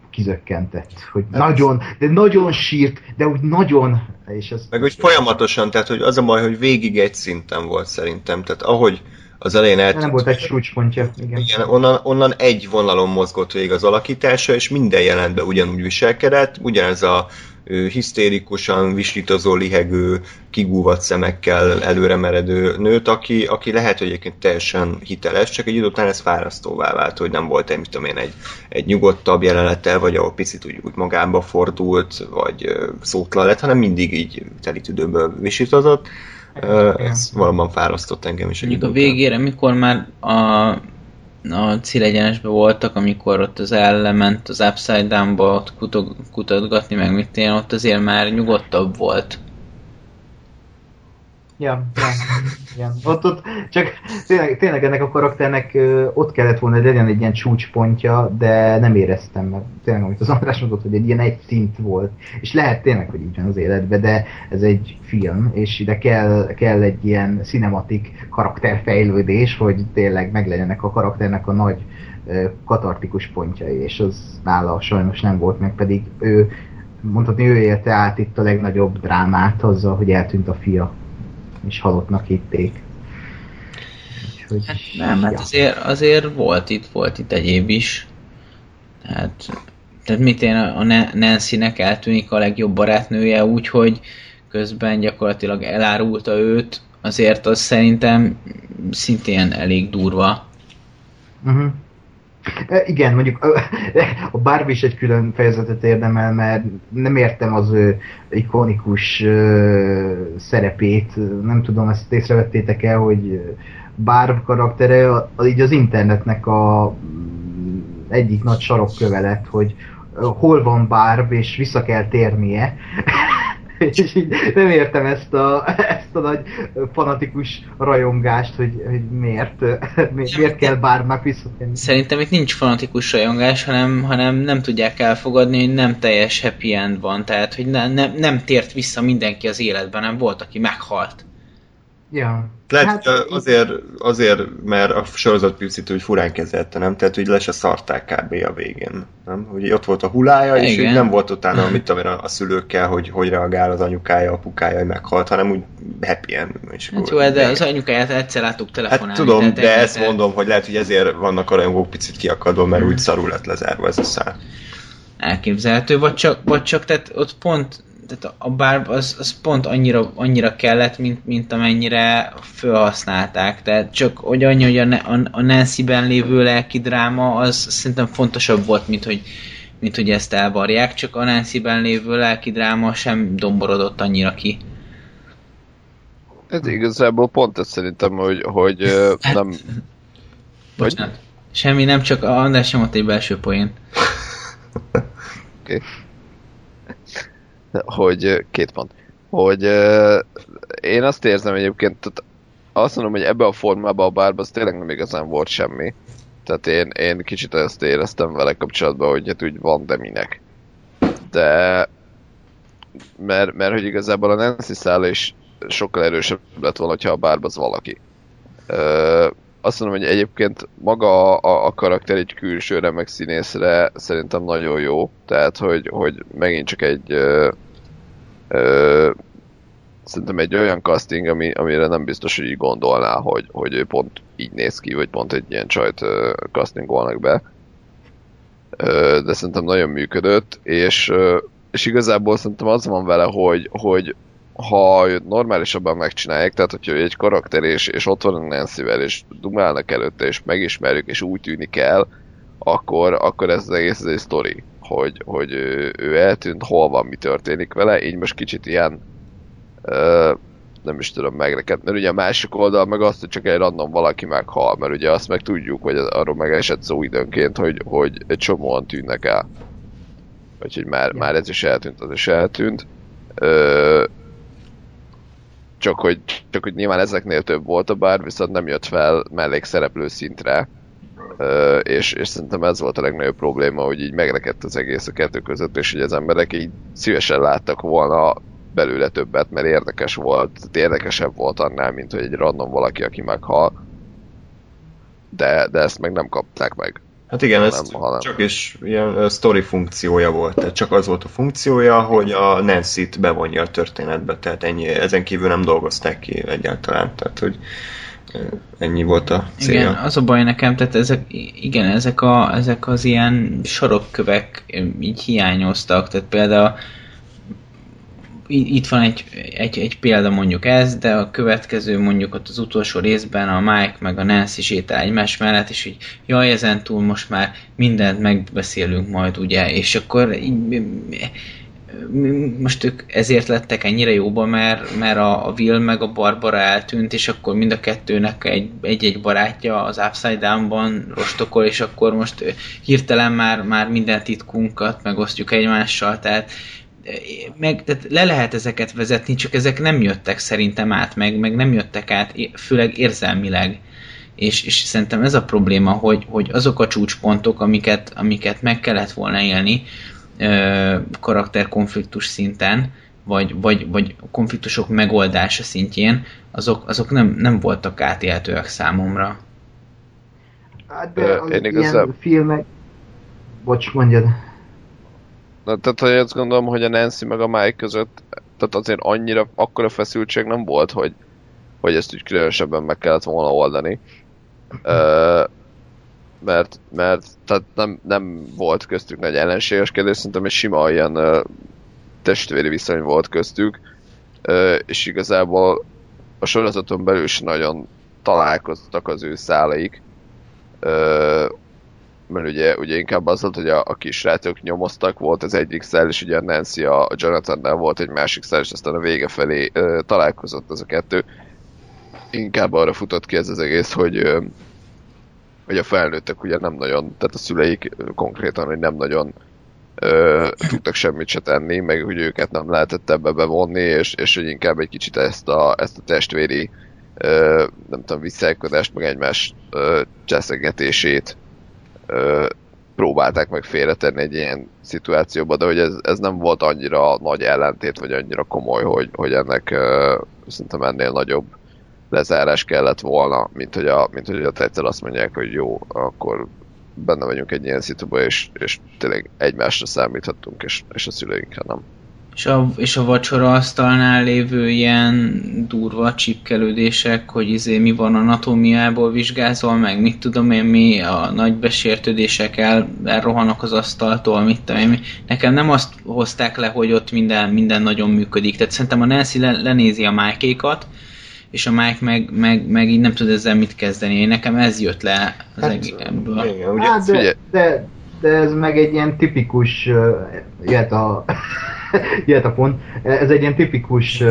kizökkentett, hogy hát nagyon, de nagyon sírt, de úgy nagyon, és ez... Meg úgy folyamatosan, tehát hogy az a baj, hogy végig egy szinten volt szerintem, tehát ahogy az elején el... Nem volt egy súcspontja, igen. igen onnan, onnan egy vonalon mozgott végig az alakítása, és minden jelentben ugyanúgy viselkedett, ugyanez a hisztérikusan visítozó, lihegő, kigúvat szemekkel előre meredő nőt, aki, aki lehet, hogy egyébként teljesen hiteles, csak egy idő után ez fárasztóvá vált, hogy nem volt egy, mit tudom én, egy, egy nyugodtabb jelenete, vagy ahol picit úgy, úgy magába fordult, vagy szótlan lett, hanem mindig így telítődőből visítozott. Ez valóban fárasztott engem is. Mondjuk a végére, mikor már a a célegyenesben voltak, amikor ott az ellement az Upside Down-ba ott kutog, kutatgatni, meg mit én, ott azért már nyugodtabb volt. Ja, ja, igen. Ott, ott csak tényleg, tényleg ennek a karakternek ott kellett volna, hogy legyen egy ilyen csúcspontja, de nem éreztem, mert tényleg, amit az András mondott, hogy egy ilyen egy szint volt. És lehet tényleg, hogy így van az életben, de ez egy film, és ide kell, kell egy ilyen cinematik karakterfejlődés, hogy tényleg meglegyenek a karakternek a nagy katartikus pontjai, és az nála sajnos nem volt meg, pedig ő mondhatni, ő érte át itt a legnagyobb drámát azzal, hogy eltűnt a fia és halottnak hitték. Úgyhogy, hát nem, hát azért, azért volt itt, volt itt egyéb is. Tehát, tehát mit én a Nancy-nek eltűnik a legjobb barátnője úgy, hogy közben gyakorlatilag elárulta őt, azért az szerintem szintén elég durva. Uh-huh. Igen, mondjuk a Barbie is egy külön fejezetet érdemel, mert nem értem az ő ikonikus szerepét. Nem tudom, ezt észrevettétek el, hogy Barb karaktere így az internetnek a egyik nagy sarokköve lett, hogy hol van Barb, és vissza kell térnie. És így nem értem ezt a, ezt a nagy fanatikus rajongást, hogy, hogy miért, miért, kell bármák visszatérni. Szerintem itt nincs fanatikus rajongás, hanem, hanem nem tudják elfogadni, hogy nem teljes happy end van, tehát hogy ne, ne, nem tért vissza mindenki az életben, nem volt, aki meghalt. Ja. Lehet, hát, azért, azért, mert a sorozat picit úgy furán kezelte, nem? Tehát, hogy le se szarták kb. a végén, nem? Hogy ott volt a hulája, és így nem volt utána, amit tudom a, a szülőkkel, hogy hogy reagál az anyukája, apukája, hogy meghalt, hanem úgy happy end. És hát jó, de az anyukáját egyszer láttuk telefonálni. Hát tudom, de ezt mondom, hogy lehet, hogy ezért vannak a rajongók picit kiakadva, mert hmm. úgy szarul lett lezárva ez a szál. Elképzelhető, vagy csak, vagy csak tehát ott pont tehát a Barb az, az pont annyira, annyira kellett, mint, mint amennyire felhasználták. Tehát csak hogy annyi, hogy a, a, a Nancy-ben lévő lelki dráma, az szerintem fontosabb volt, mint hogy, mint hogy ezt elvarják, csak a Nancy-ben lévő lelki dráma sem domborodott annyira ki. Ez igazából pont ez szerintem, hogy, hogy hát, nem... Bocsánat. Hogy... Semmi, nem csak a András sem ott egy belső poén. Oké. Okay hogy két pont, hogy én azt érzem egyébként, tehát azt mondom, hogy ebbe a formában a bárban az tényleg nem igazán volt semmi. Tehát én, én kicsit ezt éreztem vele kapcsolatban, hogy hát úgy van, de minek. De mert, mert hogy igazából a Nancy száll is sokkal erősebb lett volna, ha a bárba az valaki. Ö, azt mondom, hogy egyébként maga a, a karakter egy külsőre, meg színészre szerintem nagyon jó. Tehát, hogy, hogy megint csak egy ö, szerintem egy olyan casting, ami, amire nem biztos, hogy így gondolná, hogy, hogy ő pont így néz ki, vagy pont egy ilyen csajt ö, castingolnak be. Ö, de szerintem nagyon működött, és, ö, és igazából szerintem az van vele, hogy, hogy ha normálisabban megcsinálják, tehát hogyha egy karakter és, és ott van a nancy és dumálnak előtte, és megismerjük, és úgy tűnik el, akkor, akkor ez az egész ez egy sztori hogy, hogy ő, ő eltűnt, hol van, mi történik vele, így most kicsit ilyen ö, nem is tudom megreked, mert ugye a másik oldal meg azt, hogy csak egy random valaki meghal, mert ugye azt meg tudjuk, hogy arról meg esett szó időnként, hogy, hogy egy csomóan tűnnek el. Úgyhogy már, már ez is eltűnt, az is eltűnt. Ö, csak hogy, csak hogy nyilván ezeknél több volt a bár, viszont nem jött fel mellékszereplő szintre, és, és szerintem ez volt a legnagyobb probléma, hogy így megrekedt az egész a kettő között, és hogy az emberek így szívesen láttak volna belőle többet, mert érdekes volt, érdekesebb volt annál, mint hogy egy random valaki, aki meghal. De, de ezt meg nem kapták meg. Hát igen, ez csak is ilyen story funkciója volt, tehát csak az volt a funkciója, hogy a Nancy-t bevonja a történetbe, tehát ennyi, ezen kívül nem dolgozták ki egyáltalán, tehát hogy ennyi volt a célja. Igen, az a baj nekem, tehát ezek, igen, ezek, a, ezek az ilyen sarokkövek így hiányoztak, tehát például itt van egy, egy, egy példa mondjuk ez, de a következő mondjuk ott az utolsó részben a Mike meg a Nancy sétál egymás mellett, és így jaj, ezen túl most már mindent megbeszélünk majd, ugye, és akkor így, most ők ezért lettek ennyire jóba, mert, mert a, a Will meg a Barbara eltűnt, és akkor mind a kettőnek egy, egy-egy barátja az Upside Down-ban rostokol, és akkor most hirtelen már, már minden titkunkat megosztjuk egymással, tehát meg, tehát le lehet ezeket vezetni, csak ezek nem jöttek szerintem át, meg, meg nem jöttek át, főleg érzelmileg. És, és szerintem ez a probléma, hogy, hogy azok a csúcspontok, amiket, amiket meg kellett volna élni karakterkonfliktus szinten, vagy, vagy, vagy konfliktusok megoldása szintjén, azok, azok nem, nem voltak átélhetőek számomra. Hát de az Én ilyen igazán... filmek... Bocs, mondjad. Na, tehát hogy azt gondolom, hogy a Nancy meg a Mike között tehát azért annyira, akkora feszültség nem volt, hogy, hogy ezt úgy különösebben meg kellett volna oldani. Uh, mert, mert tehát nem, nem volt köztük nagy ellenségeskedés, szerintem egy sima ilyen uh, testvéri viszony volt köztük, uh, és igazából a sorozaton belül is nagyon találkoztak az ő szálaik. Uh, mert ugye, ugye inkább az volt, hogy a, a kisrátok nyomoztak, volt az egyik szál, és ugye a Nancy a, Jonathannel volt egy másik szál, és aztán a vége felé ö, találkozott az a kettő. Inkább arra futott ki ez az egész, hogy, ö, hogy a felnőttek ugye nem nagyon, tehát a szüleik konkrétan, hogy nem nagyon ö, tudtak semmit se tenni, meg hogy őket nem lehetett ebbe bevonni, és, és hogy inkább egy kicsit ezt a, ezt a testvéri ö, nem tudom, visszaelkodást, meg egymás ö, cseszegetését ö, próbálták meg félretenni egy ilyen szituációba, de hogy ez, ez nem volt annyira nagy ellentét, vagy annyira komoly, hogy, hogy ennek ö, szerintem ennél nagyobb lezárás kellett volna, mint hogy a, mint hogy a egyszer azt mondják, hogy jó, akkor benne vagyunk egy ilyen szituba, és, és tényleg egymásra számíthatunk, és, és a szüleinkre nem. És a, és a vacsora asztalnál lévő ilyen durva csipkelődések, hogy izé mi van anatómiából vizsgázol meg, mit tudom én mi, a nagy besértődések el, elrohannak az asztaltól, mit tudom én mi. Nekem nem azt hozták le, hogy ott minden, minden nagyon működik. Tehát szerintem a Nancy le, lenézi a májkékat, és a Mike meg, meg, meg így nem tud ezzel mit kezdeni. Én nekem ez jött le az hát, ebből. Igen, ugye? Hát, de, de, de ez meg egy ilyen tipikus, uh, ilyet a jöhet a pont. Ez egy ilyen tipikus uh,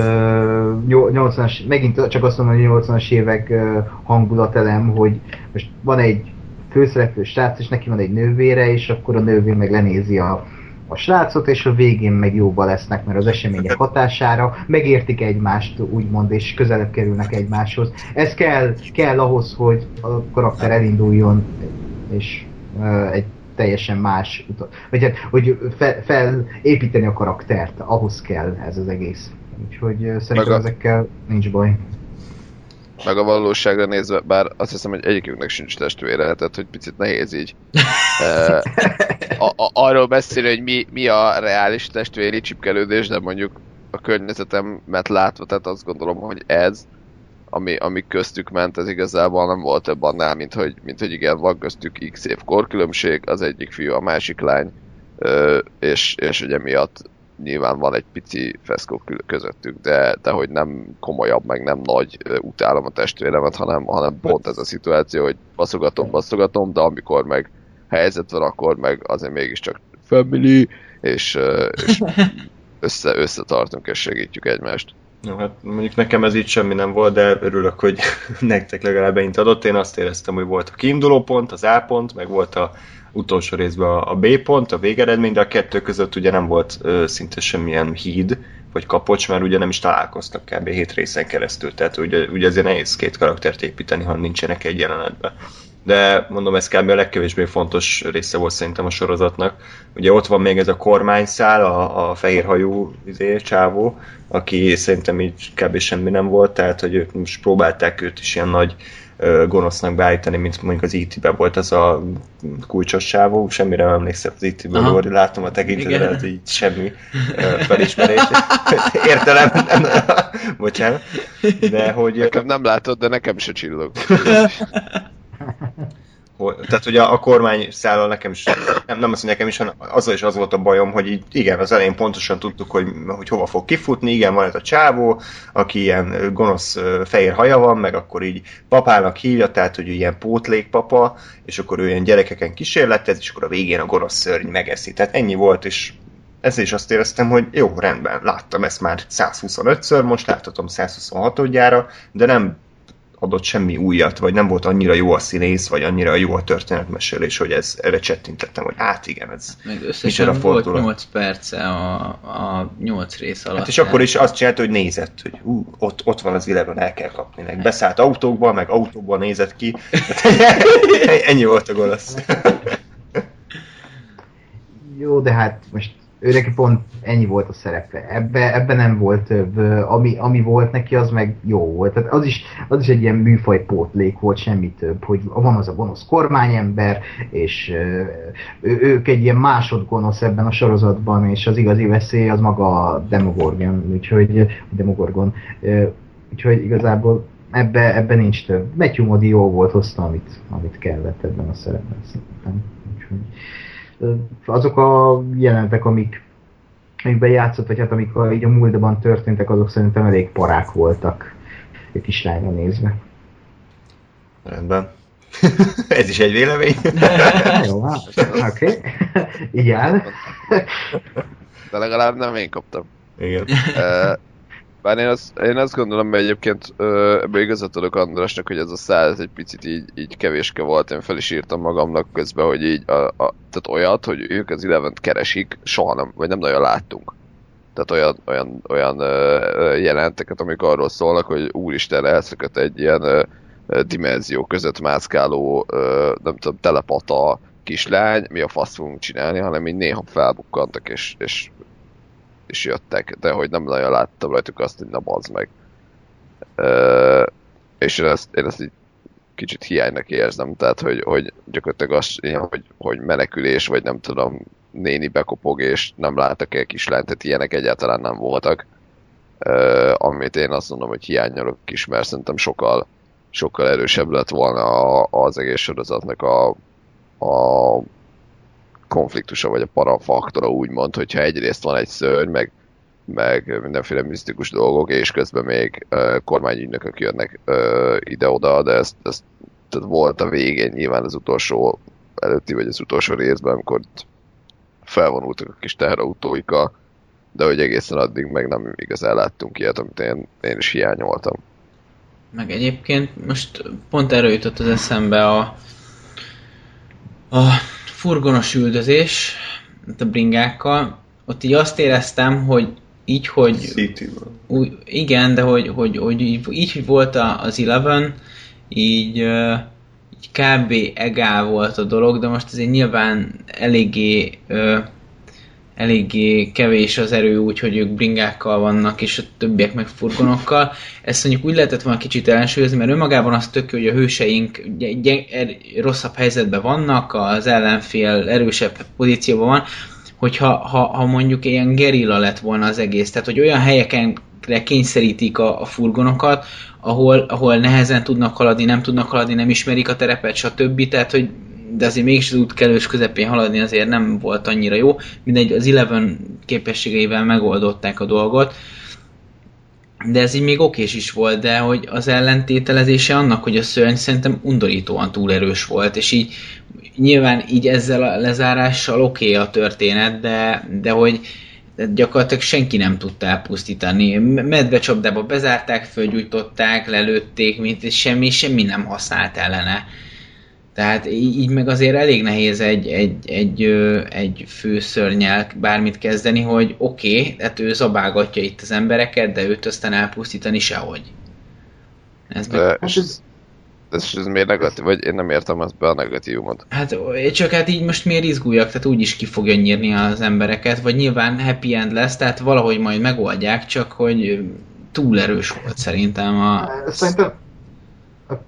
80-as, megint csak azt mondom, hogy 80-as évek uh, hangulatelem, hogy most van egy főszereplő srác, és neki van egy nővére, és akkor a nővér meg lenézi a, a srácot, és a végén meg jóba lesznek, mert az események hatására megértik egymást, úgymond, és közelebb kerülnek egymáshoz. Ez kell, kell ahhoz, hogy a karakter elinduljon, és uh, egy teljesen más utat. Vagy hát, hogy fel, felépíteni a karaktert, ahhoz kell ez az egész. Úgyhogy szerintem a... ezekkel nincs baj. Meg a valóságra nézve, bár azt hiszem, hogy egyikünknek sincs testvére, tehát hogy picit nehéz így a, a, arról beszélni, hogy mi, mi a reális testvéri csipkelődés, de mondjuk a környezetemet látva, tehát azt gondolom, hogy ez, ami, ami köztük ment, ez igazából nem volt több annál, mint hogy, mint hogy igen, van köztük x év korkülönbség, az egyik fiú, a másik lány, és, és ugye miatt nyilván van egy pici feszkó közöttük, de, de hogy nem komolyabb, meg nem nagy utálom a testvéremet, hanem, hanem pont ez a szituáció, hogy baszogatom, baszogatom, de amikor meg helyzet van, akkor meg azért mégiscsak family, és, és össze, összetartunk és segítjük egymást. Jó, hát mondjuk nekem ez így semmi nem volt, de örülök, hogy nektek legalább ennyit adott. Én azt éreztem, hogy volt a kiinduló pont, az A pont, meg volt a utolsó részben a B pont, a végeredmény, de a kettő között ugye nem volt ö, szinte semmilyen híd, vagy kapocs, mert ugye nem is találkoztak kb. hét részen keresztül, tehát ugye, ugye ezért nehéz két karaktert építeni, ha nincsenek egy jelenetben de mondom, ez kb. a legkevésbé fontos része volt szerintem a sorozatnak. Ugye ott van még ez a kormányszál, a, a fehérhajú izé, csávó, aki szerintem így kb. semmi nem volt, tehát hogy ők most próbálták őt is ilyen nagy gonosznak beállítani, mint mondjuk az it volt az a kulcsos sávó, semmire nem emlékszem az IT-ből, látom a tekintetet, hogy így semmi felismerés. Értelem, nem, bocsánat. De hogy... Nekem nem látod, de nekem se csillog. Tehát ugye a kormány szállal nekem is, nem, nem azt, hogy nekem is, hanem azzal is az volt a bajom, hogy így, igen, az elején pontosan tudtuk, hogy, hogy hova fog kifutni, igen, van ez a csávó, aki ilyen gonosz fehér haja van, meg akkor így papának hívja, tehát hogy ilyen pótlékpapa, és akkor ő ilyen gyerekeken kísérletez, és akkor a végén a gonosz szörny megeszi. Tehát ennyi volt, és ez is azt éreztem, hogy jó, rendben, láttam ezt már 125-ször, most láthatom 126-odjára, de nem adott semmi újat, vagy nem volt annyira jó a színész, vagy annyira jó a történetmesélés, hogy ez, erre csettintettem, hogy át igen, ez Meg összesen volt 8 perce a, a 8 rész alatt. Hát és akkor is azt csinálta, hogy nézett, hogy ú, ott, ott van az Eleven, el kell kapni. Meg beszállt autókba, meg autóból nézett ki. Ennyi volt a golasz. Jó, de hát most ő neki pont ennyi volt a szerepe. Ebbe, ebbe nem volt több. Ami, ami volt neki, az meg jó volt. Tehát az is, az is egy ilyen műfaj pótlék volt, semmi több. Hogy van az a gonosz kormányember, és ő, ők egy ilyen másodgonosz ebben a sorozatban, és az igazi veszély az maga a Demogorgon. Úgyhogy, Demogorgon. Úgyhogy igazából ebbe, ebbe nincs több. Matthew Modi jó volt, hozta, amit, amit kellett ebben a szerepben szerintem. Úgyhogy azok a jelentek, amik amikben játszott, vagy hát amik a, így a múltban történtek, azok szerintem elég parák voltak egy kislányra nézve. Rendben. Ez is egy vélemény. Jó, hát, oké. Okay. Áll. De legalább nem én kaptam. Igen. Bár én azt, én azt gondolom, hogy egyébként ebből igazat adok Andrásnak, hogy ez a száz egy picit így, így kevéske volt, én fel is írtam magamnak közben, hogy így, a, a, tehát olyat, hogy ők az eleven keresik, soha nem, vagy nem nagyon láttunk. Tehát olyan, olyan, olyan ö, jelenteket, amik arról szólnak, hogy úristen elszökött egy ilyen ö, dimenzió között mászkáló, ö, nem tudom, telepata kislány, mi a fasz fogunk csinálni, hanem így néha felbukkantak, és, és is jöttek, de hogy nem nagyon láttam rajtuk azt, hogy na bazd meg. Ö, és én ezt, én ezt így kicsit hiánynak érzem, tehát hogy, hogy gyakorlatilag az, hogy, hogy menekülés, vagy nem tudom, néni bekopog, és nem láttak el kislányt, tehát ilyenek egyáltalán nem voltak. Uh, amit én azt mondom, hogy hiányolok is, mert szerintem sokkal, sokkal erősebb lett volna a, az egész sorozatnak a, a konfliktusa, vagy a parafaktora úgymond, hogyha egyrészt van egy szörny, meg, meg mindenféle misztikus dolgok, és közben még uh, kormányügynökök jönnek uh, ide-oda, de ezt, ezt tehát volt a végén nyilván az utolsó előtti, vagy az utolsó részben, amikor felvonultak a kis teherautóika, de hogy egészen addig meg nem igazán láttunk ilyet, amit én, én is hiányoltam. Meg egyébként most pont erről jutott az eszembe a, a furgonos üldözés, a bringákkal, ott így azt éreztem, hogy így, hogy... Úgy, igen, de hogy, hogy, hogy így, így hogy volt az Eleven, így, így kb. egál volt a dolog, de most azért nyilván eléggé eléggé kevés az erő úgy, hogy ők bringákkal vannak, és a többiek meg furgonokkal. Ezt mondjuk úgy lehetett volna kicsit ellensúlyozni, mert önmagában az tök, hogy a hőseink er, rosszabb helyzetben vannak, az ellenfél erősebb pozícióban van, hogyha ha, ha mondjuk ilyen gerilla lett volna az egész, tehát hogy olyan helyeken kényszerítik a, a furgonokat, ahol, ahol nehezen tudnak haladni, nem tudnak haladni, nem ismerik a terepet, stb. Tehát, hogy de azért mégis az útkelős közepén haladni azért nem volt annyira jó. Mindegy, az Eleven képességeivel megoldották a dolgot, de ez így még okés is volt, de hogy az ellentételezése annak, hogy a szörny szerintem undorítóan túl erős volt, és így nyilván így ezzel a lezárással oké okay a történet, de, de hogy gyakorlatilag senki nem tudta elpusztítani. Medvecsapdába bezárták, fölgyújtották, lelőtték, mint semmi, semmi nem használt ellene. Tehát így meg azért elég nehéz egy, egy, egy, egy főszörnyel bármit kezdeni, hogy oké, okay, hát ő zabálgatja itt az embereket, de őt aztán elpusztítani sehogy. Ez de, meg... és ez, ez, ez miért negatív? Vagy én nem értem azt be a negatívumot. Hát csak hát így most miért izguljak, tehát úgy is ki fogja nyírni az embereket, vagy nyilván happy end lesz, tehát valahogy majd megoldják, csak hogy túl erős volt szerintem a... Szerintem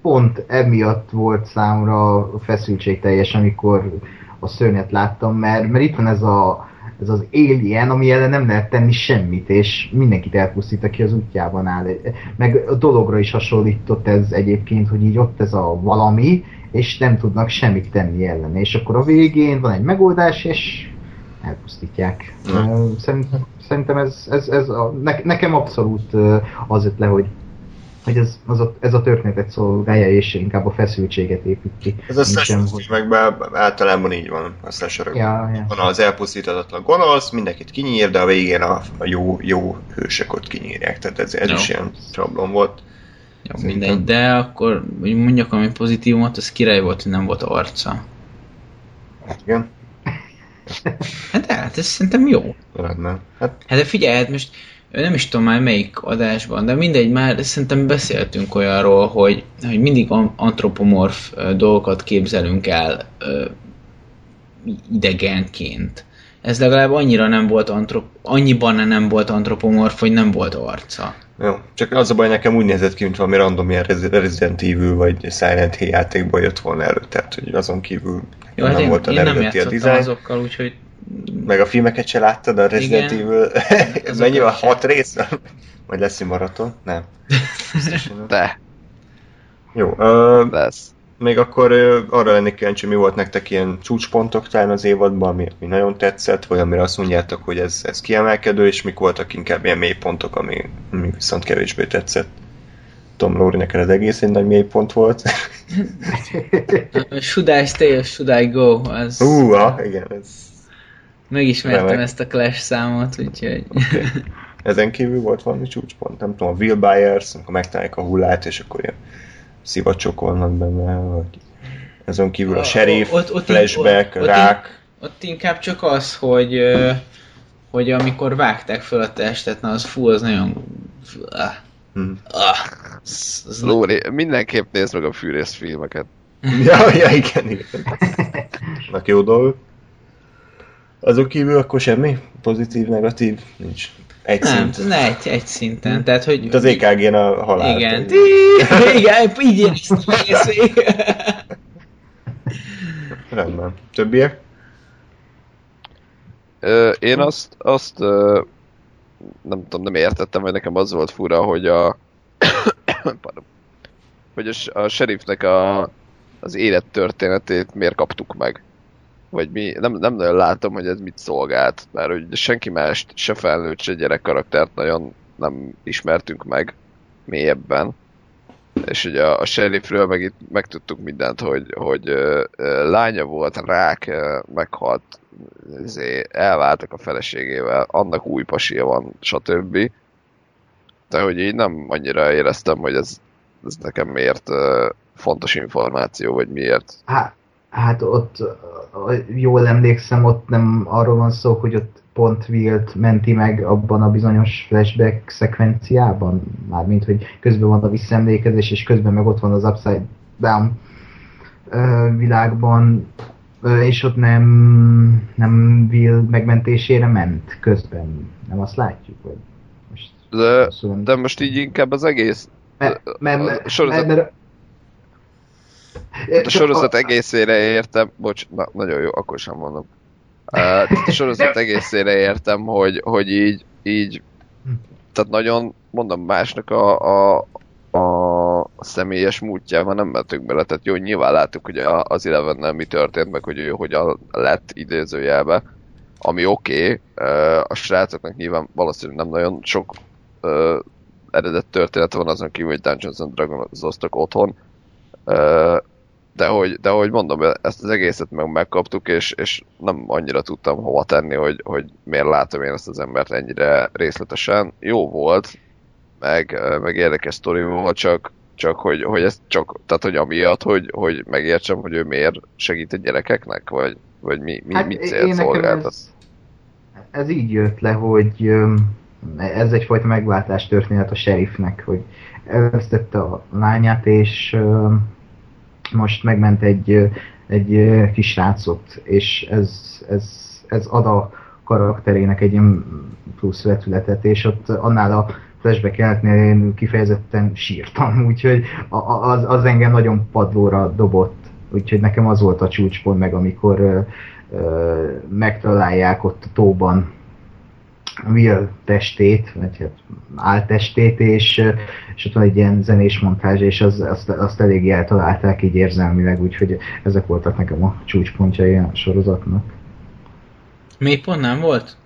pont emiatt volt számomra feszültség teljes, amikor a szörnyet láttam, mert, mert itt van ez, a, ez az alien, ami ellen nem lehet tenni semmit, és mindenkit elpusztít, aki az útjában áll. Meg a dologra is hasonlított ez egyébként, hogy így ott ez a valami, és nem tudnak semmit tenni ellene. És akkor a végén van egy megoldás, és elpusztítják. Szerintem, szerintem ez, ez, ez a, ne, nekem abszolút az jött le, hogy hogy ez, az a, ez a történetet szolgálja, és inkább a feszültséget építi. Ez a slasher filmekben általában így van a slasher Ja, ja. Van az elpusztítatlan gonosz, mindenkit kinyír, de a végén a, a jó, jó hősök ott kinyírják. Tehát ez, ez Jó. is ilyen sablon volt. Szerintem. mindegy, de akkor hogy mondjak, ami pozitívumot, az király volt, hogy nem volt arca. Igen, Hát de hát ez szerintem jó. rendben. Hát Hát de figyelj, hát most nem is tudom már melyik adásban, de mindegy, már szerintem beszéltünk olyanról, hogy, hogy mindig an- antropomorf dolgokat képzelünk el idegenként. Ez legalább annyira nem volt antrop, annyiban nem volt antropomorf, hogy nem volt arca. jó, csak az a baj, nekem úgy nézett ki, mint valami random ilyen Resi- Resident Evil vagy Silent Hill játékból jött volna elő. Tehát, hogy azon kívül Jó, nem hát én, volt a én nem a design. azokkal, úgyhogy Meg a filmeket se láttad, a Resident Igen. Evil, mennyi van, hat rész? Vagy lesz egy maraton? Nem. De, Jó, ö, lesz. még akkor ö, arra lennék kíváncsi, mi volt nektek ilyen csúcspontok talán az évadban, ami, ami nagyon tetszett, vagy amire azt mondjátok, hogy ez, ez kiemelkedő, és mik voltak inkább ilyen mélypontok, ami, ami viszont kevésbé tetszett. Tom Lóri, neked az egész egy nagy mélypont volt. uh, Should I stay or should I go? Hú, ha, igen, ez megismertem remek. ezt a Clash számot, úgyhogy... oké. Ezen kívül volt valami csúcspont, nem tudom, a Will Byers, amikor megtalálják a hullát, és akkor ilyen szivacsokolnak benne, vagy ezen kívül a A- sheriff, ott- ott- flashback, ott- ott- rák, Ott inkább csak az, hogy, hogy amikor vágták fel a testet, na az fú, az nagyon... Ah, Hm. ah, az, Lóri, mindenképp nézd meg a fűrész filmeket. Ja, ja, igen, igen. Vannak jó dolgok. Azok kívül akkor semmi? Pozitív, negatív? Nincs. Egy nem, szint. ne egy, egy szinten, tehát hogy... Mint az EKG-n a halál. Igen, igen, így éreztem egész. Rendben. Többiek? Ö, én azt, azt ö, nem tudom, nem értettem, vagy nekem az volt fura, hogy a Pardon. hogy a, a sheriffnek a, az élettörténetét miért kaptuk meg. Vagy mi, nem, nem nagyon látom, hogy ez mit szolgált, mert hogy senki mást, se felnőtt, se gyerek karaktert nagyon nem ismertünk meg mélyebben. És ugye a, a sheriffről meg itt megtudtuk mindent, hogy, hogy ö, lánya volt, rák, ö, meghalt, izé, elváltak a feleségével, annak új pasia van, stb. De hogy így nem annyira éreztem, hogy ez, ez nekem miért ö, fontos információ, vagy miért. Hát, hát ott, jól emlékszem, ott nem arról van szó, hogy ott pont Wilt menti meg abban a bizonyos flashback szekvenciában, mármint, hogy közben van a visszaemlékezés, és közben meg ott van az Upside Down világban, és ott nem, nem Will megmentésére ment közben. Nem azt látjuk? Vagy most De, de most így inkább az egész, mert, mert, a mert, sorozat- mert, a sorozat egészére értem, bocs, na, nagyon jó, akkor sem mondom. Uh, a sorozat egészére értem, hogy, hogy így, így, tehát nagyon, mondom, másnak a, a, a személyes múltjában nem mentünk bele, tehát jó, nyilván láttuk, hogy a, az eleven mi történt, meg hogy ő hogyan lett idézőjelbe, ami oké, okay, a srácoknak nyilván valószínűleg nem nagyon sok uh, eredet történet van azon kívül, hogy Dungeons and Dragons-oztak otthon, uh, de hogy, de hogy mondom, ezt az egészet meg megkaptuk, és, és nem annyira tudtam hova tenni, hogy, hogy miért látom én ezt az embert ennyire részletesen. Jó volt, meg, meg érdekes sztori volt, csak, csak hogy, hogy ez csak, tehát hogy amiatt, hogy, hogy megértsem, hogy ő miért segít a gyerekeknek, vagy, vagy mi, mi, hát mit célt nekem szolgáltat. Ez, ez így jött le, hogy ez egyfajta megváltás történet a sheriffnek, hogy elvesztette a lányát, és most megment egy, egy kis srácot, és ez, ez, ez ad a karakterének egy ilyen plusz vetületet, és ott annál a flashback jelenetnél én kifejezetten sírtam, úgyhogy az, az engem nagyon padlóra dobott, úgyhogy nekem az volt a csúcspont meg, amikor megtalálják ott a tóban Will testét, vagy hát áltestét, és, és ott van egy ilyen zenés montázs, és az, azt, azt eléggé eltalálták így érzelmileg, úgyhogy ezek voltak nekem a csúcspontjai a sorozatnak. Mély pont nem volt?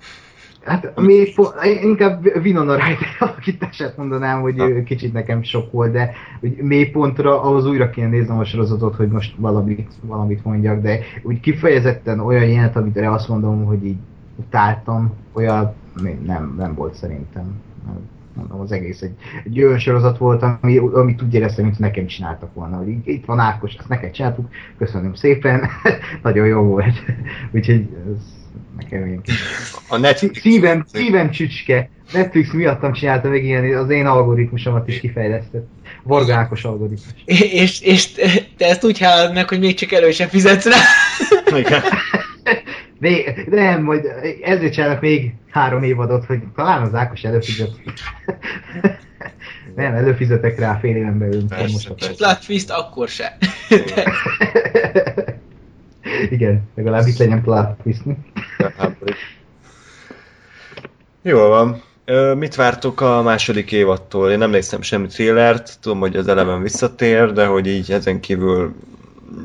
Hát még inkább Winona Ryder alakítását mondanám, hogy ő kicsit nekem sok volt, de hogy mélypontra ahhoz újra kéne néznem a sorozatot, hogy most valamit, valamit mondjak, de úgy kifejezetten olyan ilyenet, amit azt mondom, hogy így utáltam, olyan nem, nem volt szerintem. Mondom, az egész egy, egy olyan sorozat volt, ami, amit úgy éreztem, mint nekem csináltak volna, hogy itt van Ákos, ezt neked csináltuk, köszönöm szépen, nagyon jó volt. Úgyhogy ez nekem ilyen kis... A Netflix... Szívem, szívem csücske. Netflix miattam csinálta meg ilyen, az én algoritmusomat is kifejlesztett. Varga Ákos algoritmus. És, és te ezt úgy hálad meg, hogy még csak elő sem fizetsz rá. Igen. Még, nem, majd ezért csinálnak még három évadot, hogy talán az Ákos előfizet. nem, előfizetek rá fél éven belül. Plot twist akkor se. Igen, legalább itt legyen plot twist. Jól van. Mit vártok a második évattól? Én nem néztem semmi trélert, tudom, hogy az eleven visszatér, de hogy így ezen kívül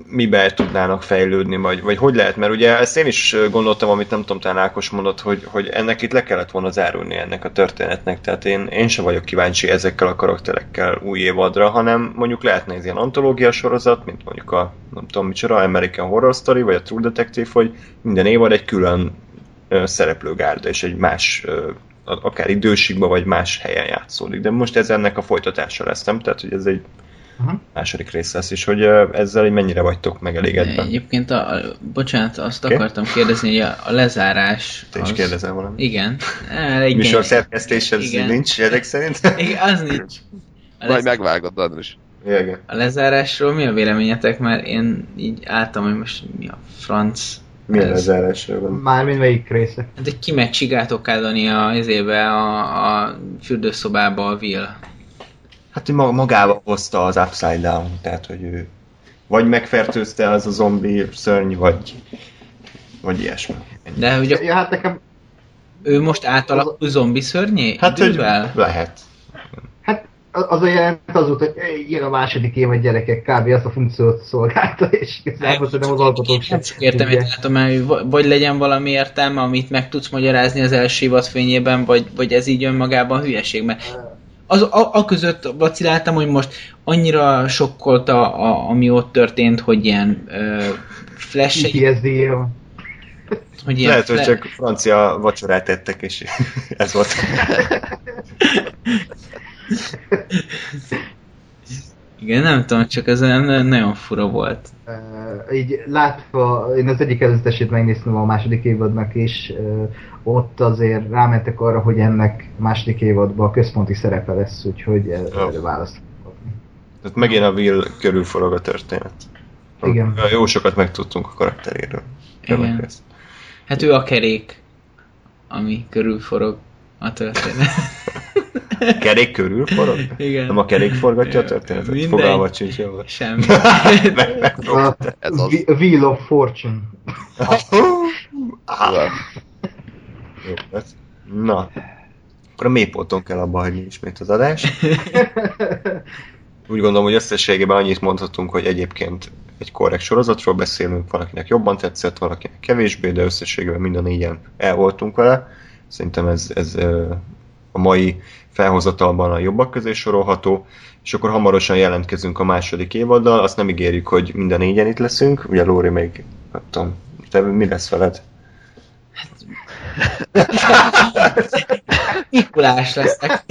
mibe tudnának fejlődni, vagy, vagy hogy lehet, mert ugye ezt én is gondoltam, amit nem tudom, talán Ákos mondott, hogy, hogy ennek itt le kellett volna zárulni ennek a történetnek, tehát én, én sem vagyok kíváncsi ezekkel a karakterekkel új évadra, hanem mondjuk lehetne ez ilyen antológia sorozat, mint mondjuk a, nem tudom micsoda, American Horror Story, vagy a True Detective, hogy minden évad egy külön szereplőgárda, és egy más akár időségben, vagy más helyen játszódik. De most ez ennek a folytatása lesz, nem? Tehát, hogy ez egy Aha. második rész lesz, és hogy ezzel így mennyire vagytok megelégedve? Egyébként, a, a, bocsánat, azt Oké. akartam kérdezni, hogy a, a lezárás... Te is az, kérdezel valamit? Igen. Igen. Műsor szerkesztéshez Igen. nincs ezek szerint? Igen, az nincs. A, Majd lez, megvágod, Andris. Igen. a lezárásról mi a véleményetek? Mert én így álltam, hogy most mi a franc. Milyen Ez- lezárásról van? Mármint melyik része? Hát egy ki meg csigátokádani a, izébe, a, a fürdőszobába a Will. Hát hogy ma- magával hozta az Upside Down, tehát hogy ő vagy megfertőzte az a zombi szörny, vagy, vagy ilyesmi. Ennyi. De hogy a, Ja, hát nekem, ő most átalakul zombi szörnyé? Hát, hogy Idővel? lehet. hát az a jelent az volt, hogy jön a második év, hogy gyerekek kb. azt a funkciót szolgálta, és igazából szerintem az alkotók sem. Nem csak értem, hogy látom hogy va- vagy legyen valami értelme, amit meg tudsz magyarázni az első évad fényében, vagy, vagy ez így önmagában hülyeség, mert az, a, a között vaciláltam, hogy most annyira sokkolta, a, ami ott történt, hogy ilyen ö, flash hogy ilyen Lehet, hogy fle- csak francia vacsorát ettek, és ez volt. Igen, nem tudom, csak ez nagyon fura volt. Uh, így látva, én az egyik előzetesét megnéztem a második évadnak is, uh, ott azért rámentek arra, hogy ennek a második évadban központi szerepe lesz, úgyhogy erre választ. Tehát megint a Will körül forog a történet. Igen. Jó sokat megtudtunk a karakteréről. Igen. Hát ő a kerék, ami körülforog a történet. Kerék körül forog? Igen. Nem a kerék forgatja a történetet? Mindegy. Fogalmat sincs jól. Semmi. Meg- Ez az. Whe- Wheel of Fortune. Jó lesz. Na, akkor a mélyponton kell abba hagyni ismét az adást. Úgy gondolom, hogy összességében annyit mondhatunk, hogy egyébként egy korrekt sorozatról beszélünk, valakinek jobban tetszett, valakinek kevésbé, de összességében mind a négyen el voltunk vele. Szerintem ez, ez a mai felhozatalban a jobbak közé sorolható, és akkor hamarosan jelentkezünk a második évaddal, azt nem ígérjük, hogy minden négyen itt leszünk, ugye Lóri még, nem tudom, te mi lesz veled? Mikulás leszek.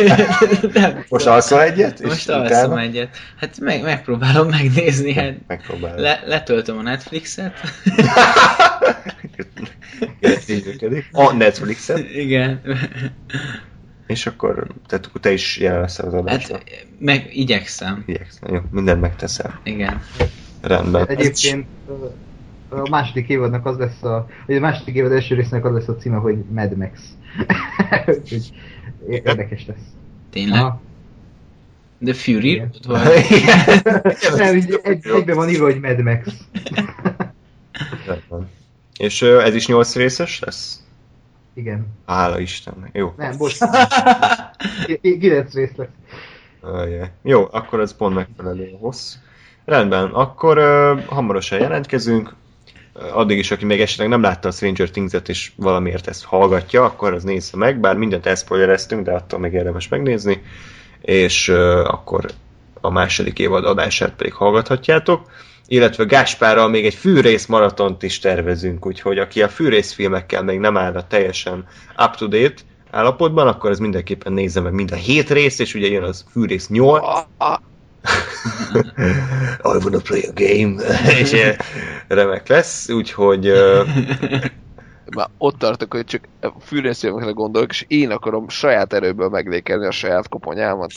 Nem Most alszol egyet? és Most utána? alszom egyet. Hát meg, megpróbálom megnézni. Hát Megpróbálod. le, letöltöm a Netflixet. A Netflixen. Igen. És akkor tehát te is jelen leszel az adásban. Hát meg igyekszem. Igyekszel, jó, mindent megteszel. Igen. Rendben. Egyébként a második évadnak az lesz a, vagy a második évad első résznek az lesz a címe, hogy Mad Max. Úgyhogy érdekes lesz. Tényleg. Aha. The Fury? Igen. Vagy... Nem, így egy, egyben van írva, hogy Mad Max. És ez is 8 részes lesz? Igen. Hála Istennek. Jó. Nem, bocs. 9 rész lesz. Ajaj. Jó, akkor ez pont megfelelő a hossz. Rendben, akkor hamarosan jelentkezünk. addig is, aki még esetleg nem látta a Stranger Things-et és valamiért ezt hallgatja, akkor az nézze meg, bár mindent elszpoilereztünk, de attól még érdemes megnézni, és uh, akkor a második évad adását pedig hallgathatjátok illetve Gáspárral még egy fűrész maratont is tervezünk, úgyhogy aki a fűrész filmekkel még nem állna teljesen up-to-date állapotban, akkor ez mindenképpen nézze meg mind a hét rész, és ugye jön az fűrész 8. I wanna play a game. és remek lesz, úgyhogy már ott tartok, hogy csak fűrészfilmekre gondolok, és én akarom saját erőből meglékelni a saját koponyámat.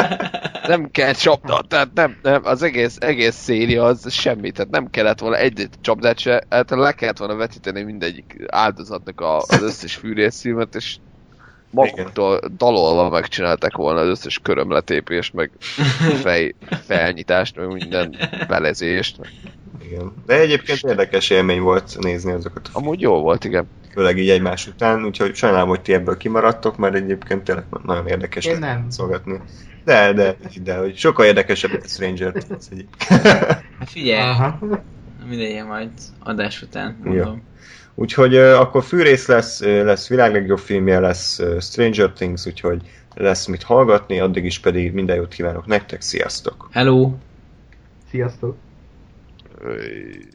nem kell csapda, tehát nem, nem, az egész, egész széria az semmi, tehát nem kellett volna egy csapdát se, hát le kellett volna vetíteni mindegyik áldozatnak a, az összes fűrészfilmet, és maguktól dalolva megcsináltak volna az összes körömletépést, meg fej, felnyitást, meg minden belezést. Igen. De egyébként érdekes élmény volt nézni azokat. Amúgy jó volt, igen. Főleg így egymás után, úgyhogy sajnálom, hogy ti ebből kimaradtok, mert egyébként tényleg nagyon érdekes Én nem. szolgatni. De, de, de, hogy sokkal érdekesebb a Stranger Things egyébként. Hát figyelj, Aha. mindegy, majd adás után mondom. Ja. Úgyhogy uh, akkor fűrész lesz, lesz világ legjobb filmje, lesz uh, Stranger Things, úgyhogy lesz mit hallgatni, addig is pedig minden jót kívánok nektek, sziasztok! Hello! Sziasztok! Öy.